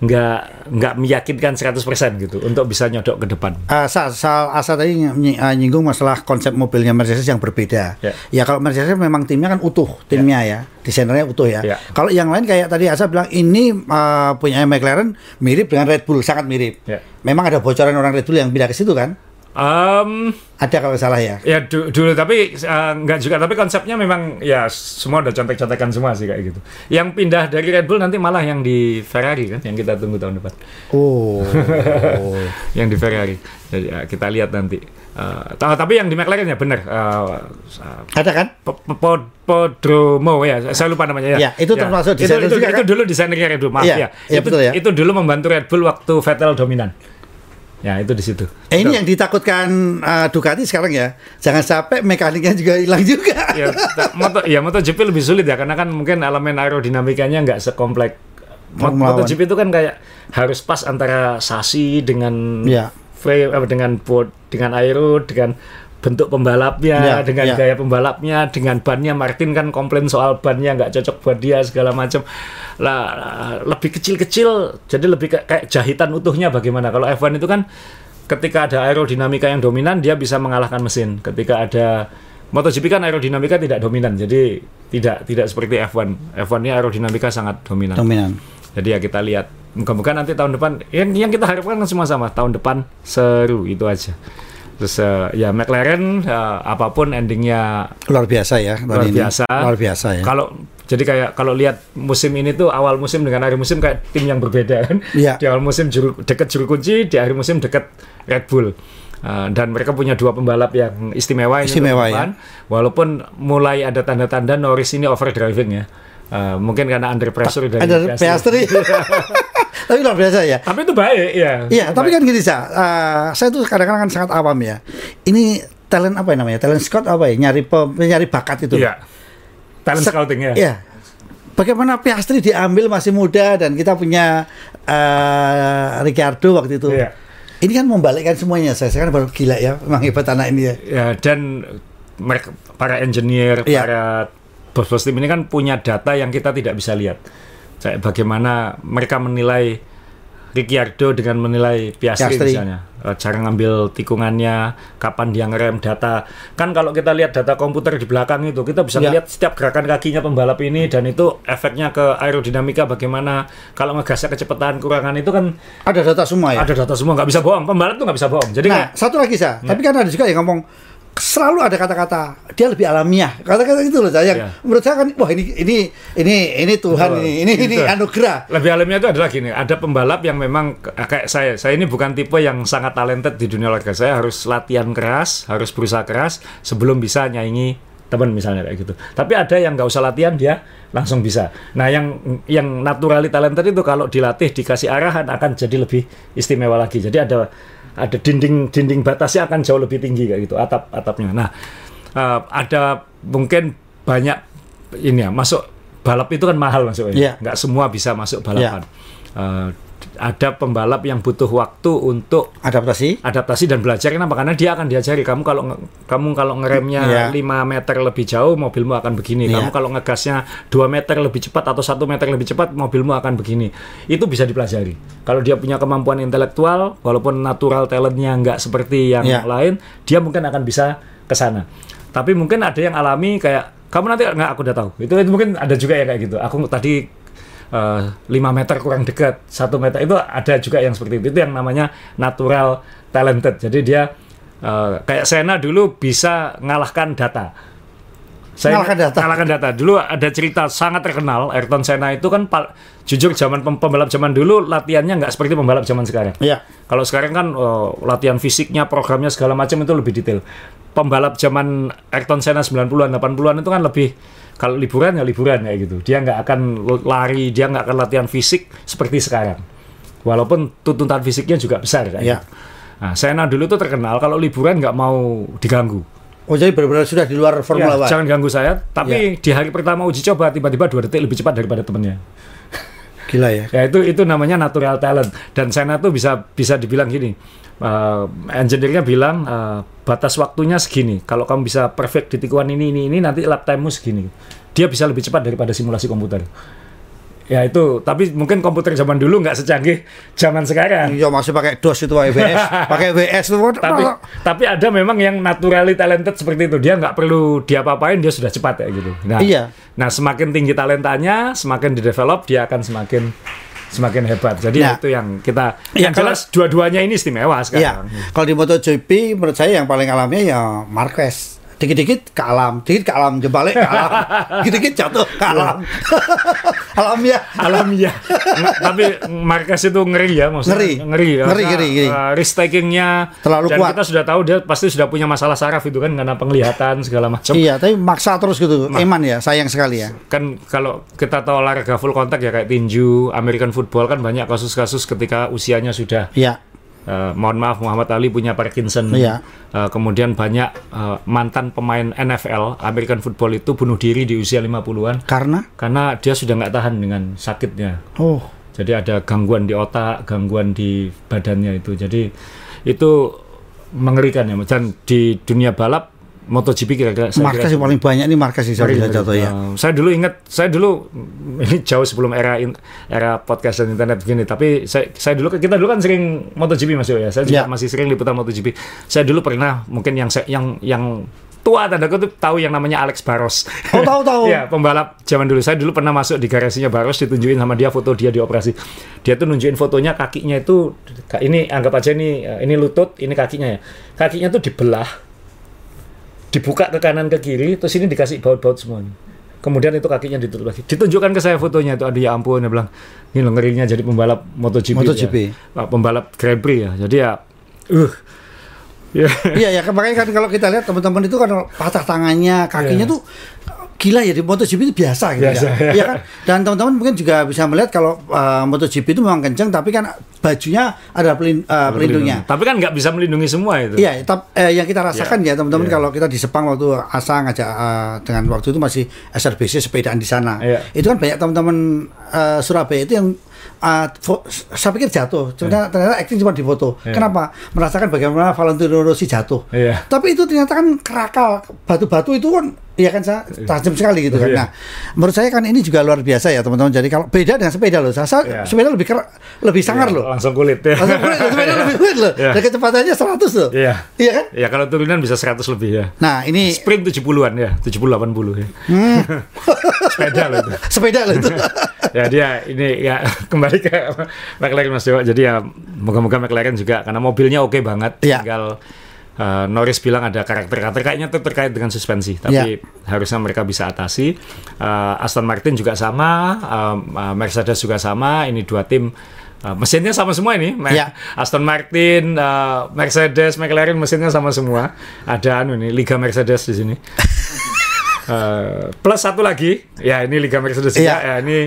nggak nggak meyakinkan 100% gitu untuk bisa nyodok ke depan Uh, Sa, Sa- Asa tadi ny- uh, nyinggung masalah konsep mobilnya Mercedes yang berbeda. Ya. Ya kalau Mercedes memang timnya kan utuh, timnya ya, desainernya utuh ya. Ya. Kalau yang lain kayak tadi Asa bilang ini uh, punya McLaren mirip dengan Red Bull, sangat mirip. Ya. Memang ada bocoran orang Red Bull yang pindah ke situ kan? Um, Ada kalau salah ya. ya du- dulu tapi uh, nggak juga tapi konsepnya memang ya semua udah contek-contekan semua sih kayak gitu. Yang pindah dari Red Bull nanti malah yang di Ferrari kan yang kita tunggu tahun depan. Oh. *laughs* yang di Ferrari. Jadi ya, kita lihat nanti. Uh, ta- tapi yang di McLaren ya benar. Uh, uh, ada kan? Po- po- po- Podromo ya, saya lupa namanya ya. Ya, itu termasuk itu, desainer itu, juga, itu kan? dulu desainernya Red Bull, maaf Iya, ya. iya, itu, betul ya. itu dulu membantu Red Bull waktu Vettel dominan. Ya, itu di situ. Eh, ini yang ditakutkan uh, Ducati sekarang ya. Jangan sampai mekaniknya juga hilang juga. *laughs* ya, ta- moto ya MotoGP lebih sulit ya karena kan mungkin elemen aerodinamikanya nggak sekomplek Mot-. MotoGP itu kan kayak harus pas antara sasi dengan Ya. frame apa, dengan board dengan aero dengan bentuk pembalapnya Ya, dengan ya. gaya pembalapnya dengan bannya. Martin kan komplain soal bannya nggak cocok buat dia segala macam. Lah lebih kecil-kecil jadi lebih kayak, kayak jahitan utuhnya bagaimana? Kalau F1 itu kan ketika ada aerodinamika yang dominan dia bisa mengalahkan mesin. Ketika ada MotoGP kan aerodinamika tidak dominan jadi tidak tidak seperti F1 F1 ini aerodinamika sangat dominan. Dominan. jadi ya kita lihat. Muka-muka nanti tahun depan yang yang kita harapkan kan semua sama tahun depan seru itu aja terus eh, ya McLaren eh, apa pun endingnya Luar biasa ya luar ini. biasa Luar biasa ya. kalau jadi kayak kalau lihat musim ini tuh awal musim dengan akhir musim kayak tim yang berbeda kan Iya. di awal musim juru, deket juru kunci di akhir musim deket Red Bull Uh, dan mereka punya dua pembalap yang istimewa, ini Istimewa, ya. walaupun mulai ada tanda-tanda Norris ini overdriving ya Uh, mungkin karena under pressure dari Ada Piastri. *laughs* Tapi luar biasa ya. tapi itu baik ya Iya, tapi kan gini sa, uh, saya tuh kadang-kadang kan sangat awam ya. Ini talent apa ya namanya? Talent scout apa ya? Nyari pem- nyari bakat itu. Iya. Talent Se- scouting ya. Iya. Bagaimana Piastri diambil masih muda dan kita punya uh, Ricardo waktu itu. Iya. Ini kan membalikkan semuanya. Saya sekarang baru gila ya, memang hebat anak ini ya. Ya, dan mereka para engineer, Iya. para bos-bos tim ini kan punya data yang kita tidak bisa lihat. Kayak bagaimana mereka menilai Ricciardo dengan menilai Piastri, Piastri. misalnya. Eh, cara ngambil tikungannya, kapan dia ngerem data. Kan kalau kita lihat data komputer di belakang itu, kita bisa Iya. lihat setiap gerakan kakinya pembalap ini dan itu efeknya ke aerodinamika bagaimana kalau ngegasnya kecepatan kurangan itu kan Ada data semua ya. ada data semua nggak bisa bohong. Pembalap tuh nggak bisa bohong. Jadi Nah, satu lagi sa, tapi kan ada juga yang ngomong selalu ada kata-kata dia lebih alamiah kata-kata itu loh saya Ya. menurut saya kan wah ini ini ini ini Tuhan Betul. ini ini ini Betul. anugerah Lebih alamiah itu adalah gini, ada pembalap yang memang k- kayak saya. Saya ini bukan tipe yang sangat talented di dunia olahraga. Saya harus latihan keras, harus berusaha keras sebelum bisa nyaingi teman misalnya kayak gitu. Tapi ada yang nggak usah latihan dia langsung bisa. Nah, yang yang naturally talented itu kalau dilatih dikasih arahan akan jadi lebih istimewa lagi. Jadi ada ada dinding dinding batasnya akan jauh lebih tinggi kayak gitu atap atapnya. Nah, eh, ada mungkin banyak ini ya masuk balap itu kan mahal masuknya. Iya. Nggak semua bisa masuk balapan. Eh, ada pembalap yang butuh waktu untuk adaptasi adaptasi dan belajar kenapa? Karena dia akan diajari kamu kalau kamu kalau ngeremnya Iya. 5 meter lebih jauh mobilmu akan begini. Iya. Kamu kalau ngegasnya 2 meter lebih cepat atau satu meter lebih cepat mobilmu akan begini. Itu bisa dipelajari. Kalau dia punya kemampuan intelektual walaupun natural talentnya nggak seperti yang Iya. lain, dia mungkin akan bisa ke sana. Tapi mungkin ada yang alami kayak kamu nanti nggak aku udah tahu. Itu, itu mungkin ada juga ya kayak gitu. Aku tadi eh, 5 meter kurang dekat, satu meter itu ada juga yang seperti itu. Itu yang namanya natural talented. Jadi dia eh, kayak Sena dulu bisa ngalahkan data. Ngalahkan data. Ngalahkan data. Dulu ada cerita sangat terkenal Ayrton Senna itu kan jujur zaman pem- pembalap zaman dulu latihannya nggak seperti pembalap zaman sekarang. Iya. Kalau sekarang kan eh, latihan fisiknya, programnya segala macam itu lebih detail. Pembalap zaman Ayrton Senna 90-an, 80-an itu kan lebih kalau liburan ya liburan kayak gitu. Dia nggak akan lari, dia nggak akan latihan fisik seperti sekarang. Walaupun tuntutan fisiknya juga besar kayak Iya. gitu. Nah, dulu tuh terkenal kalau liburan nggak mau diganggu. oh jadi benar-benar sudah di luar Formula Ya, One jangan ganggu saya. Tapi di hari pertama uji coba tiba-tiba dua detik lebih cepat daripada temennya. gila ya Ya itu itu namanya natural talent dan Sena tuh bisa bisa dibilang gini. Uh, engineer-nya bilang uh, batas waktunya segini. Kalau kamu bisa perfect di tikungan ini ini ini nanti lap time-mu segini. Dia bisa lebih cepat daripada simulasi komputer. Ya itu, tapi mungkin komputer zaman dulu nggak secanggih zaman sekarang. Iya masih pakai DOS itu *laughs* pakai WS pakai WS itu Tapi tapi ada memang yang naturally talented seperti itu. Dia nggak perlu diapa-apain dia sudah cepat ya gitu. Nah, Iya. Nah, semakin tinggi talentanya, semakin di-develop, dia akan semakin semakin hebat. Jadi Nah. itu yang kita Iya, yang jelas dua-duanya ini istimewa Iya, sekarang. kalau di MotoGP menurut saya yang paling alamiah ya Marquez. Dikit-dikit ke alam, dikit ke alam, jebalik ke alam, *laughs* dikit-dikit jatuh ke alam. *laughs* alamiah. Alamiah. Nge- tapi Marquez itu ngeri ya maksudnya. Ngeri. Ngeri. ya. Ngeri, ngeri, ngeri. Uh, risk takingnya Terlalu dan kuat. kita sudah tahu dia pasti sudah punya masalah saraf itu kan karena penglihatan segala macam. Iya, tapi maksa terus gitu. Eman ya, sayang sekali ya. kan kalau kita tahu olahraga full kontak ya kayak tinju, American football kan banyak kasus-kasus ketika usianya sudah Iya, eh, mohon maaf Muhammad Ali punya Parkinson. Iya. Eh, kemudian banyak eh, mantan pemain NFL American football itu bunuh diri di usia 50-an karena karena dia sudah nggak tahan dengan sakitnya. oh, Jadi ada gangguan di otak, gangguan di badannya itu. Jadi itu mengerikan ya. Dan di dunia balap MotoGP kira-kira saya kira markas yang paling banyak ini markas jatuh ya. Uh, saya dulu ingat, saya dulu *laughs* ini jauh sebelum era in- era podcast dan internet begini. Tapi saya, saya dulu kita dulu kan sering MotoGP mas ya. Saya juga Ya. masih sering liputan MotoGP. Saya dulu pernah mungkin yang saya- yang yang tua tanda kutip tahu yang namanya Alex Barros. Oh, tahu, tahu. *laughs* ya pembalap zaman dulu. Saya dulu pernah masuk di garasinya Barros ditunjukin sama dia foto dia dioperasi. Dia tuh nunjukin fotonya kakinya itu ini anggap aja ini uh, ini lutut, ini kakinya ya. Kakinya tuh dibelah dibuka ke kanan ke kiri terus ini dikasih baut-baut semua nih. kemudian itu kakinya ditutup lagi ditunjukkan ke saya fotonya itu aduh ya ampun dia bilang ini loh ngerinya jadi pembalap MotoGP, MotoGP. ya. Pembalap Grand Prix ya jadi ya uh ya Iya ya, kan makanya kan kalau kita lihat teman-teman itu kan patah tangannya, kakinya Iya. tuh gila ya di MotoGP itu biasa gitu Biasa, ya. ya. Iya kan? Dan teman-teman mungkin juga bisa melihat kalau uh, MotoGP itu memang kenceng tapi kan bajunya ada pelin- uh, pelindungnya. tapi kan nggak bisa melindungi semua itu Iya, tap, eh, yang kita rasakan ya teman-teman Iya. kalau kita di Sepang waktu Asa ngajak eh, dengan waktu itu masih SRBC sepedaan di sana. Iya. Itu kan banyak teman-teman eh, Surabaya itu yang fo- saya pikir jatuh, ternyata, ternyata acting cuma di foto. Iya. Kenapa? Merasakan bagaimana Valentino Rossi jatuh. Iya. Tapi itu ternyata kan kerakal batu-batu itu kan ya kan Sa, tajam sekali gitu kan. Iya. Nah, menurut saya kan ini juga luar biasa ya teman-teman. Jadi kalau beda dengan sepeda loh, saya, saya Iya. sepeda lebih ker- lebih sangar Iya, loh. langsung kulit ya Langsung kulit, sepeda lebih kulit loh. Iya. Dan kecepatannya 100 loh. iya Iya kan? ya kalau turunan bisa 100 lebih ya Nah, ini sprint 70-an ya 70 80 ya Hmm. *laughs* sepeda loh itu sepeda loh itu. *laughs* ya dia ini ya *laughs* kembali ke McLaren Mas Dewa. Jadi ya moga-moga McLaren juga karena mobilnya oke banget. Iya. Tinggal uh, Norris bilang ada karakter-karakter kayaknya itu terkait dengan suspensi, tapi yeah. harusnya mereka bisa atasi. Uh, Aston Martin juga sama, uh, uh, Mercedes juga sama. Ini dua tim uh, mesinnya sama semua ini. Yeah. Aston Martin, uh, Mercedes, McLaren mesinnya sama semua. Ada anu ini Liga Mercedes di sini. uh, *laughs* plus satu lagi, ya ini Liga Mercedes yeah. ya, ya ini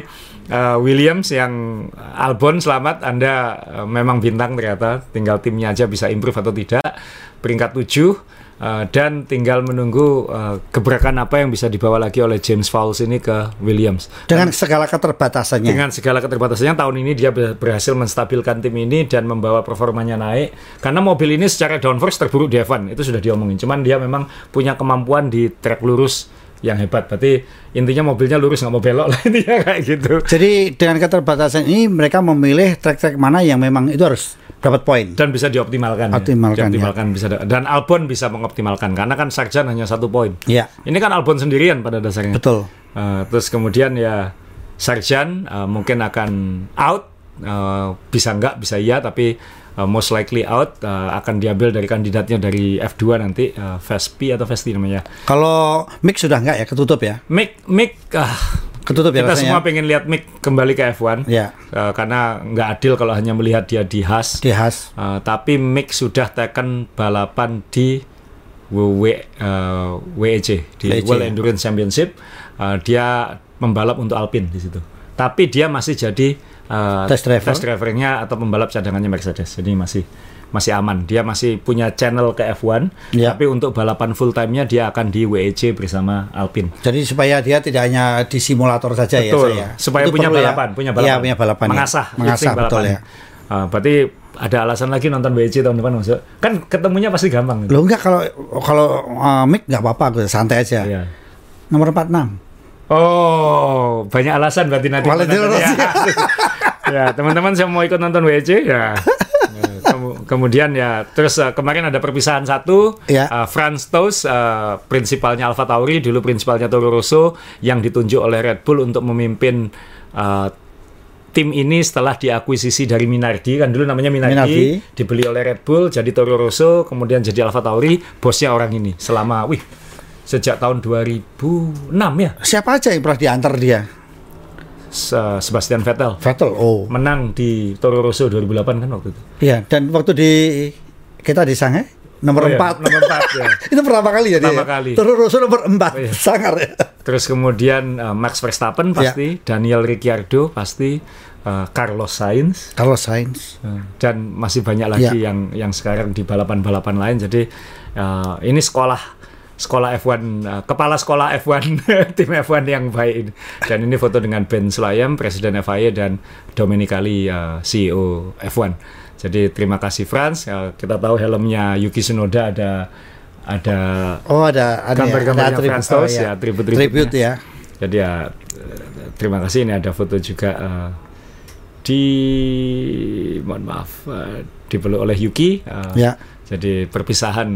uh, Williams yang Albon selamat Anda uh, memang bintang ternyata tinggal timnya aja bisa improve atau tidak peringkat 7 Uh, dan tinggal menunggu uh, gebrakan apa yang bisa dibawa lagi oleh James Fowles ini ke Williams. Dengan dan, segala keterbatasannya. Dengan segala keterbatasannya tahun ini dia berhasil menstabilkan tim ini dan membawa performanya naik. Karena mobil ini secara downforce terburuk di F1 itu sudah diomongin. Cuman dia memang punya kemampuan di trek lurus yang hebat. Berarti intinya mobilnya lurus nggak mau belok lah *laughs* intinya kayak gitu. Jadi dengan keterbatasan ini mereka memilih trek-trek mana yang memang itu harus dapat poin dan bisa dioptimalkan. Optimalkan. Ya. Dioptimalkan ya. bisa dan Albon bisa mengoptimalkan karena kan Sarjan hanya satu poin. Iya. Ini kan Albon sendirian pada dasarnya. Betul. Uh, terus kemudian ya Sarjan uh, mungkin akan out uh, bisa enggak bisa iya tapi uh, most likely out uh, akan diambil dari kandidatnya dari F2 nanti uh, Vespi atau Vesti namanya. Kalau Mick sudah enggak ya ketutup ya? Mick Mick uh, ketutup ya kita semua pengen lihat Mick kembali ke F1 ya. uh, karena nggak adil kalau hanya melihat dia di Haas. Di Haas. Uh, tapi Mick sudah tekan balapan di WW, uh, WEC di WEC. World Endurance Championship. Uh, dia membalap untuk Alpine di situ. Tapi dia masih jadi uh, test driver test drivernya atau pembalap cadangannya Mercedes. Jadi masih masih aman. Dia masih punya channel ke F1, ya. tapi untuk balapan full time-nya dia akan di WEC bersama Alpine. Jadi supaya dia tidak hanya di simulator saja ya, betul. ya saya. Supaya punya ya? balapan, ya? punya balapan. Ya, punya balapan. Mengasah, ya. mengasah betul ya. Uh, berarti ada alasan lagi nonton WEC tahun depan maksud kan ketemunya pasti gampang gitu. Loh enggak kalau kalau uh, Mick nggak apa-apa santai aja. Iya. Nomor 46. Oh, banyak alasan berarti nanti. ya. *laughs* ya, teman-teman saya mau ikut nonton WC ya. Kemudian ya, terus uh, kemarin ada perpisahan satu, ya. uh, Franz Tost, uh, prinsipalnya Alfa Tauri, dulu prinsipalnya Toro Rosso, yang ditunjuk oleh Red Bull untuk memimpin uh, tim ini setelah diakuisisi dari Minardi kan dulu namanya Minardi, Minardi dibeli oleh Red Bull jadi Toro Rosso kemudian jadi Alfa Tauri bosnya orang ini selama wih sejak tahun 2006 ya. Siapa aja yang pernah diantar dia? Sebastian Vettel. Vettel, oh. Menang di Toro Rosso 2008 kan waktu itu. Iya, dan waktu di kita di Shanghai nomor oh, 4. Iya, nomor 4 ya. *laughs* itu pertama kali ya pertama dia. kali. Toro Rosso nomor 4. Oh, iya. Sangar ya. Terus kemudian uh, Max Verstappen iya. pasti, ya. Daniel Ricciardo pasti, uh, Carlos Sainz. Carlos Sainz. Uh, dan masih banyak lagi ya. yang yang sekarang di balapan-balapan lain. Jadi uh, ini sekolah sekolah F1 uh, kepala sekolah F1 *laughs* tim F1 yang baik ini. Dan ini foto dengan Ben Sulayem, presiden FIA dan Domenicali uh, CEO F1. Jadi terima kasih Franz. Uh, kita tahu helmnya Yuki Tsunoda ada ada Oh ada ada gambar-gambarnya ya, Franz oh, ya, tribut tribut ya. Jadi ya terima kasih ini ada foto juga uh, di mohon maaf uh, dipeluk oleh Yuki. Uh, ya. Jadi perpisahan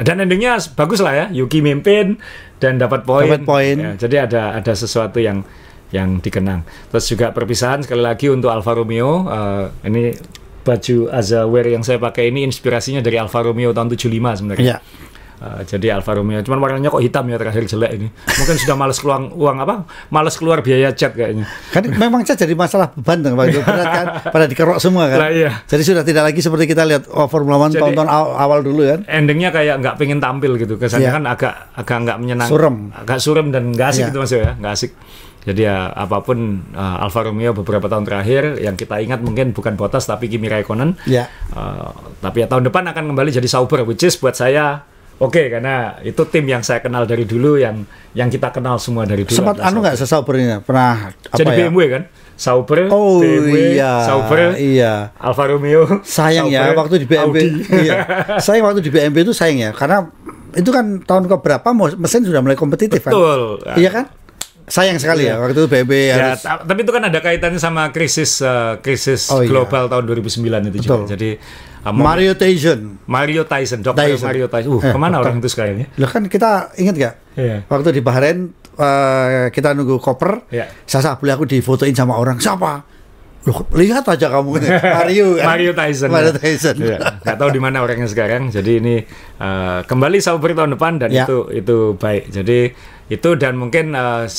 dan endingnya bagus lah ya. Yuki mimpin dan dapat poin. Dapat poin. Ya, jadi ada ada sesuatu yang yang dikenang. Terus juga perpisahan sekali lagi untuk Alfa Romeo. Uh, ini baju Azaware yang saya pakai ini inspirasinya dari Alfa Romeo tahun 75 sebenarnya. Ya. Uh, jadi Alfa Romeo, cuman warnanya kok hitam ya terakhir jelek ini. Mungkin sudah males keluar uang apa? Males keluar biaya cat kayaknya. Kan *laughs* memang cat jadi masalah beban dong waktu berat kan, *laughs* pada dikerok semua kan. Lah, iya. Jadi sudah tidak lagi seperti kita lihat oh, Formula One tahun-tahun awal dulu kan. Endingnya kayak nggak pengen tampil gitu, kesannya yeah. kan agak agak nggak menyenangkan. Surem. Agak surem dan nggak asik yeah. gitu maksudnya, ya, nggak asik. Jadi ya apa pun uh, Alfa Romeo beberapa tahun terakhir yang kita ingat mungkin bukan Bottas tapi Kimi Raikkonen. Ya. Uh, tapi ya tahun depan akan kembali jadi Sauber, which is buat saya Oke, okay, karena itu tim yang saya kenal dari dulu yang yang kita kenal semua dari dulu. Sempat anu nggak sesauber ini pernah apa Jadi ya? BMW kan? Sauber, oh, BMW, iya, Sauber, iya. Alfa Romeo. Sayang ya, Sauber, ya waktu di BMW. iya. *laughs* Sayang waktu di BMW itu sayang ya karena itu kan tahun ke berapa mesin sudah mulai kompetitif kan? Betul. Iya kan? sayang sekali ya, iya. ya waktu itu BMW ya, harus... tapi itu kan ada kaitannya sama krisis uh, krisis oh, iya. global iya. tahun 2009 itu Betul. juga. Jadi Mario Tyson. Mario Tyson, Dokter Tyson. Mario Tyson. Uh, eh, ke mana dokter. orang itu sekarang ya? Loh kan kita ingat gak? Yeah. Waktu di Bahrain uh, kita nunggu koper, yeah. Sasa boleh aku difotoin sama orang siapa? Loh, lihat aja kamu *laughs* Mario kan? Mario Tyson. Mario Tyson. Ya, nggak tahu di mana orangnya sekarang. Jadi ini uh, kembali Sauber tahun depan dan ya. itu itu baik. Jadi itu dan mungkin uh,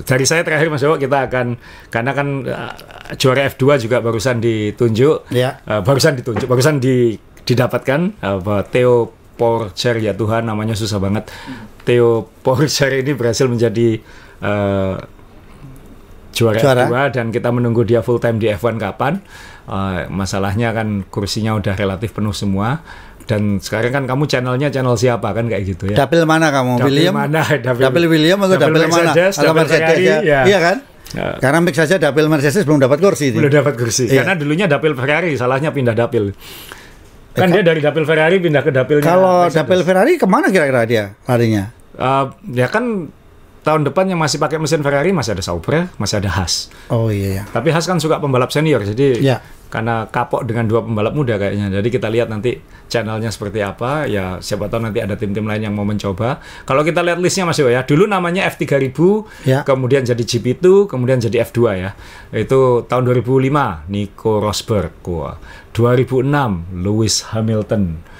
dari saya terakhir Mas Jawa kita akan karena kan uh, juara F2 juga barusan ditunjuk. Ya. Uh, barusan ditunjuk, barusan di, didapatkan uh, bahwa Theo Porcher ya Tuhan namanya susah banget. Theo Porcher ini berhasil menjadi uh, juara, juara. F2 dan kita menunggu dia full time di F1 kapan. Uh, masalahnya kan kursinya udah relatif penuh semua dan sekarang kan kamu channelnya channel siapa kan kayak gitu ya. Dapil mana kamu? Dapil William? Mana? *laughs* Dapil, Dapil William atau Dapil, Dapil mana? Atau Mercedes, ya. ya. Iya kan? Ya. Karena mix saja Dapil Mercedes belum dapat kursi. Belum dapat kursi. Iya. Karena dulunya Dapil Ferrari, salahnya pindah Dapil. Kan eh, dia dari Dapil Ferrari pindah ke Dapilnya. Kalau Dapil Ferrari ke mana kira-kira dia larinya? Uh, ya kan tahun depan yang masih pakai mesin Ferrari masih ada Sauber, masih ada Haas. Oh iya. iya. Tapi Haas kan suka pembalap senior, jadi ya. karena kapok dengan dua pembalap muda kayaknya. Jadi kita lihat nanti channelnya seperti apa. Ya siapa tahu nanti ada tim-tim lain yang mau mencoba. Kalau kita lihat listnya Mas ya, dulu namanya F3000, ya. kemudian jadi GP2, kemudian jadi F2 ya. Itu tahun 2005 Nico Rosberg, 2006 Lewis Hamilton.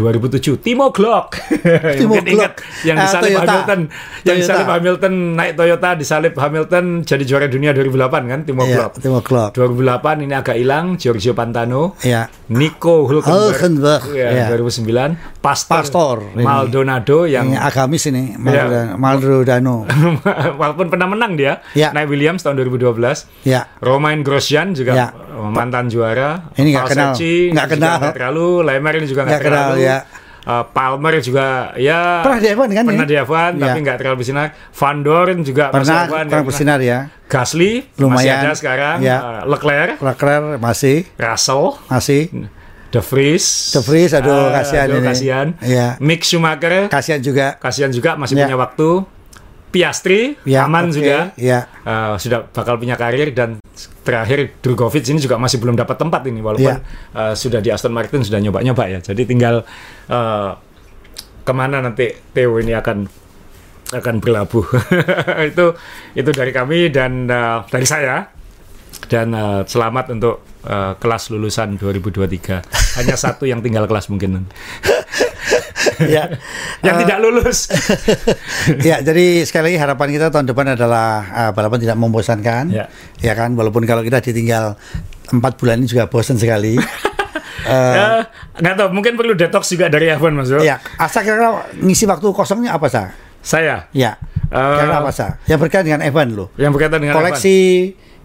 2007 Timo Glock *laughs* Timo Glock ingat yang ah, disalip uh, Hamilton Toyota. yang disalip Hamilton naik Toyota disalip Hamilton jadi juara dunia 2008 kan Timo yeah, Glock Timo Glock 2008 ini agak hilang Giorgio Pantano yeah. Nico Hulkenberg, Hulkenberg ya, yeah. 2009 Pastor, Pastor Maldonado yang ini agamis ini yeah. Maldonado *laughs* walaupun pernah menang dia yeah. naik Williams tahun 2012 yeah. Romain Grosjean juga yeah. Mantan juara ini nggak kenal nggak kenal terlalu Lemer ini juga nggak kenal ya. Uh, Palmer juga ya pernah di F1 kan pernah ya? di F1 ya. tapi nggak terlalu bersinar Van Dorn juga pernah kurang bersinar ya Gasly Lumayan. masih ada sekarang ya. uh, Leclerc Leclerc masih Russell masih The Vries The Vries aduh uh, kasihan aduh, ini kasihan ya. Mick Schumacher kasihan juga kasihan juga masih ya. punya waktu Piastri ya, aman okay. juga ya. uh, sudah bakal punya karir dan terakhir Drugovic ini juga masih belum dapat tempat ini walaupun ya. uh, sudah di Aston Martin sudah nyoba-nyoba ya. Jadi tinggal uh, ke mana nanti Theo ini akan akan berlabuh. *laughs* Itu itu dari kami dan uh, dari saya. Dan uh, selamat untuk uh, kelas lulusan 2023 hanya satu yang tinggal kelas mungkin *laughs* ya. *laughs* yang uh, tidak lulus. *laughs* ya, jadi sekali lagi harapan kita tahun depan adalah uh, balapan tidak membosankan. Ya. ya kan, walaupun kalau kita ditinggal empat bulan ini juga bosan sekali. uh, *laughs* ya, nggak tahu, mungkin perlu detox juga dari F1 Mas Ya, asal kira-kira ngisi waktu kosongnya apa sah? Saya. Ya. Uh, kira apa sah? Yang berkaitan dengan F1 loh. Yang berkaitan dengan koleksi,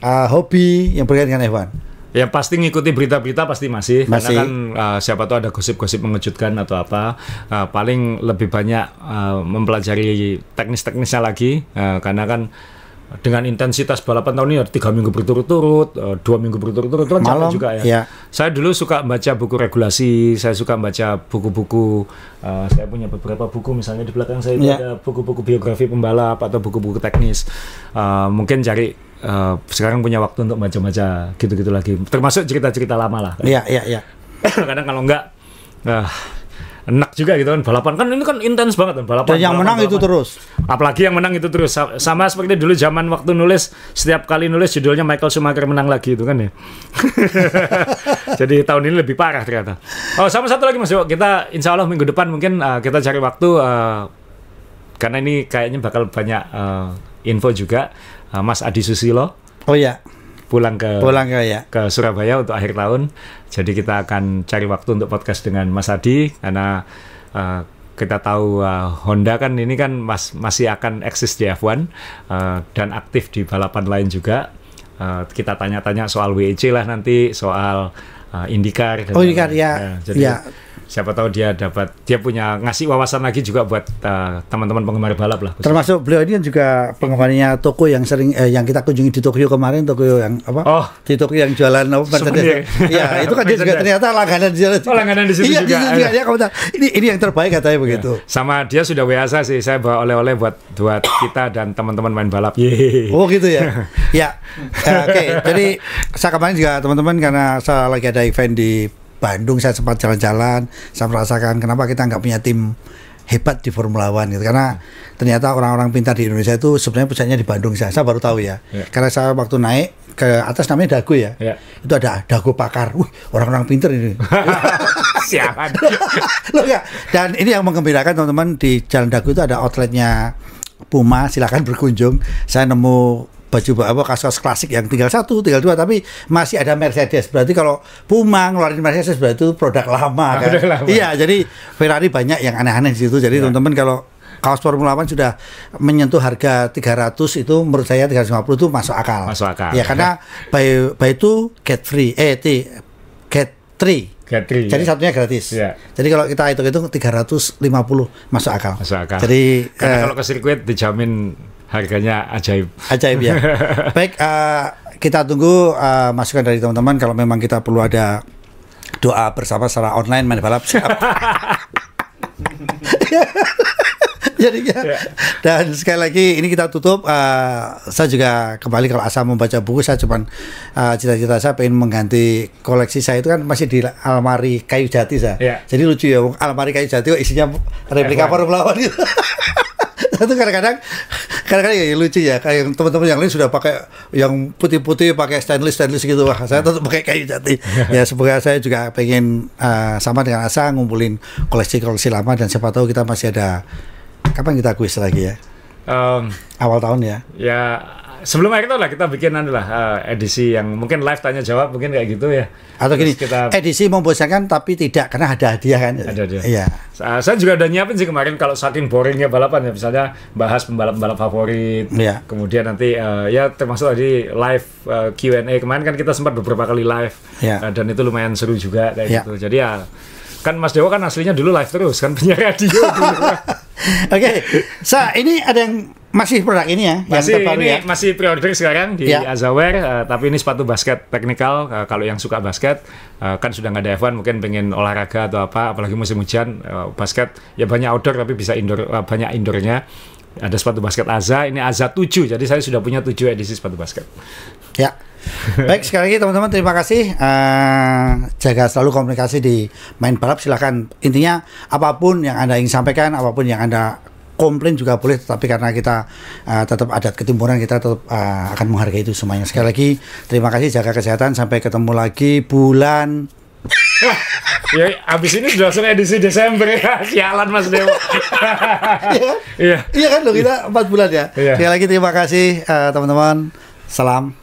uh, hobi yang berkaitan dengan F1. Ya pasti ngikuti berita-berita pasti masih, masih. karena kan uh, siapa tahu ada gosip-gosip mengejutkan atau apa. Uh, paling lebih banyak uh, mempelajari teknis-teknisnya lagi uh, karena kan dengan intensitas balapan tahun ini tiga minggu berturut-turut, dua minggu berturut-turut itu kan juga ya. ya. Saya dulu suka baca buku regulasi, saya suka baca buku-buku. Uh, saya punya beberapa buku, misalnya di belakang saya ya. ada buku-buku biografi pembalap atau buku-buku teknis. Uh, mungkin cari uh, sekarang punya waktu untuk baca-baca gitu-gitu lagi. Termasuk cerita-cerita lama lah. Iya, iya, iya. *coughs* Kadang kalau enggak uh, enak juga gitu kan balapan kan ini kan intens banget kan balapan. Dan yang balapan, menang balapan. itu terus. Apalagi yang menang itu terus sama seperti dulu zaman waktu nulis setiap kali nulis judulnya Michael Schumacher menang lagi itu kan ya. *laughs* Jadi tahun ini lebih parah ternyata. Oh sama satu lagi Mas Yo, kita insya Allah minggu depan mungkin uh, kita cari waktu uh, karena ini kayaknya bakal banyak uh, info juga Mas Adi Susilo. Oh ya. Pulang ke pulang ke ya ke Surabaya untuk akhir tahun. Jadi kita akan cari waktu untuk podcast dengan Mas Adi karena uh, kita tahu uh, Honda kan ini kan mas, masih akan eksis di F1 uh, dan aktif di balapan lain juga. Uh, kita tanya-tanya soal WEC lah nanti, soal uh, IndyCar. oh IndyCar ya. Jadi ya siapa tahu dia dapat dia punya ngasih wawasan lagi juga buat uh, teman-teman penggemar balap lah. Khusus. Termasuk beliau ini kan juga penggemarnya toko yang sering eh, yang kita kunjungi di Tokyo kemarin Tokyo yang apa? Oh, di Tokyo yang jualan apa Iya, itu kan dia juga ternyata langganan di sana. Oh, langganan di situ iya, juga. Iya, dia komentar. Ini ini yang terbaik katanya begitu. Ya. Sama dia sudah biasa sih saya bawa oleh-oleh buat buat kita dan teman-teman main balap. Yeay. Oh gitu ya. *laughs* ya. Uh, Oke, okay. jadi saya kemarin juga teman-teman karena saya lagi ada event di Bandung saya sempat jalan-jalan saya merasakan kenapa kita nggak punya tim hebat di Formula One gitu karena ternyata orang-orang pintar di Indonesia itu sebenarnya pusatnya di Bandung saya, saya baru tahu ya. ya. Karena saya waktu naik ke atas namanya Dago ya. ya. Itu ada Dago pakar. Wih, orang-orang pintar ini. *laughs* Siapan. *laughs* Loh ya. Dan ini yang menggembirakan teman-teman di Jalan Dago itu ada outletnya Puma, silahkan berkunjung. Saya nemu baju apa kasus klasik yang tinggal satu, tinggal dua, tapi masih ada Mercedes. Berarti kalau Puma ngeluarin Mercedes berarti itu produk lama kan. lama. Iya, jadi Ferrari banyak yang aneh-aneh di situ. Jadi ya. teman-teman kalau kaos Formula One sudah menyentuh harga 300 itu menurut saya 350 itu masuk akal. Masuk akal. Ya, karena by by itu get free eh t, get three. Get three, Jadi ya. satunya gratis. Ya. Jadi kalau kita hitung-hitung 350 masuk akal. Masuk akal. Jadi Karena uh, kalau ke sirkuit dijamin harganya ajaib. Ajaib ya. *laughs* Baik, uh, kita tunggu uh, masukan dari teman-teman kalau memang kita perlu ada doa bersama secara online main balap siap. *laughs* Jadi ya. Dan sekali lagi ini kita tutup. Uh, saya juga kembali kalau asal membaca buku saya cuman uh, cita-cita saya pengen mengganti koleksi saya itu kan masih di almari kayu jati saya. Yeah. Jadi lucu ya, almari kayu jati isinya replika Formula One gitu. *laughs* itu kadang-kadang kadang-kadang ya lucu ya. Kayak teman-teman yang lain sudah pakai yang putih-putih pakai stainless stainless gitu. Wah saya tetap pakai kayu jati. Ya semoga saya juga pengen uh, sama dengan Asa ngumpulin koleksi-koleksi lama dan siapa tahu kita masih ada kapan kita kuis lagi ya? Um, awal tahun ya? Ya sebelum akhir tahun lah kita bikin adalah uh, edisi yang mungkin live tanya jawab mungkin kayak gitu ya. Atau gini, kita edisi membosankan tapi tidak karena ada hadiah kan. Ada hadiah. Iya. Uh, saya juga udah nyiapin sih kemarin kalau saking boringnya balapan ya misalnya bahas pembalap-pembalap favorit. Iya. Kemudian nanti uh, ya termasuk tadi live uh, Q&A kemarin kan kita sempat beberapa kali live. Iya. Uh, dan itu lumayan seru juga kayak iya. gitu. Jadi ya kan Mas Dewa kan aslinya dulu live terus kan punya radio *laughs* Oke, okay. so ini ada yang masih produk ini ya, masih yang ini ya? masih pre-order sekarang di ya. Azaware, uh, tapi ini sepatu basket teknikal. Uh, kalau yang suka basket, uh, kan sudah nggak ada F1, mungkin pengen olahraga atau apa, apalagi musim hujan, uh, basket ya banyak outdoor tapi bisa indoor, uh, banyak indoornya. Ada sepatu basket Aza, ini Aza 7, jadi saya sudah punya 7 edisi sepatu basket. Ya, Baik sekali lagi teman-teman terima kasih uh, jaga selalu komunikasi di main balap silahkan intinya apa pun yang anda ingin sampaikan apa pun yang anda komplain juga boleh tetapi karena kita uh, tetap adat ketimpunan kita tetap uh, akan menghargai itu semuanya. Sekali lagi terima kasih jaga kesehatan sampai ketemu lagi bulan. *laughs* Ya abis ini sudah langsung edisi Desember ya. *laughs* Sialan Mas Dewo. *laughs* Iya. Iya kan lo kita empat bulan ya. Iya. sekali lagi terima kasih uh, teman-teman. Salam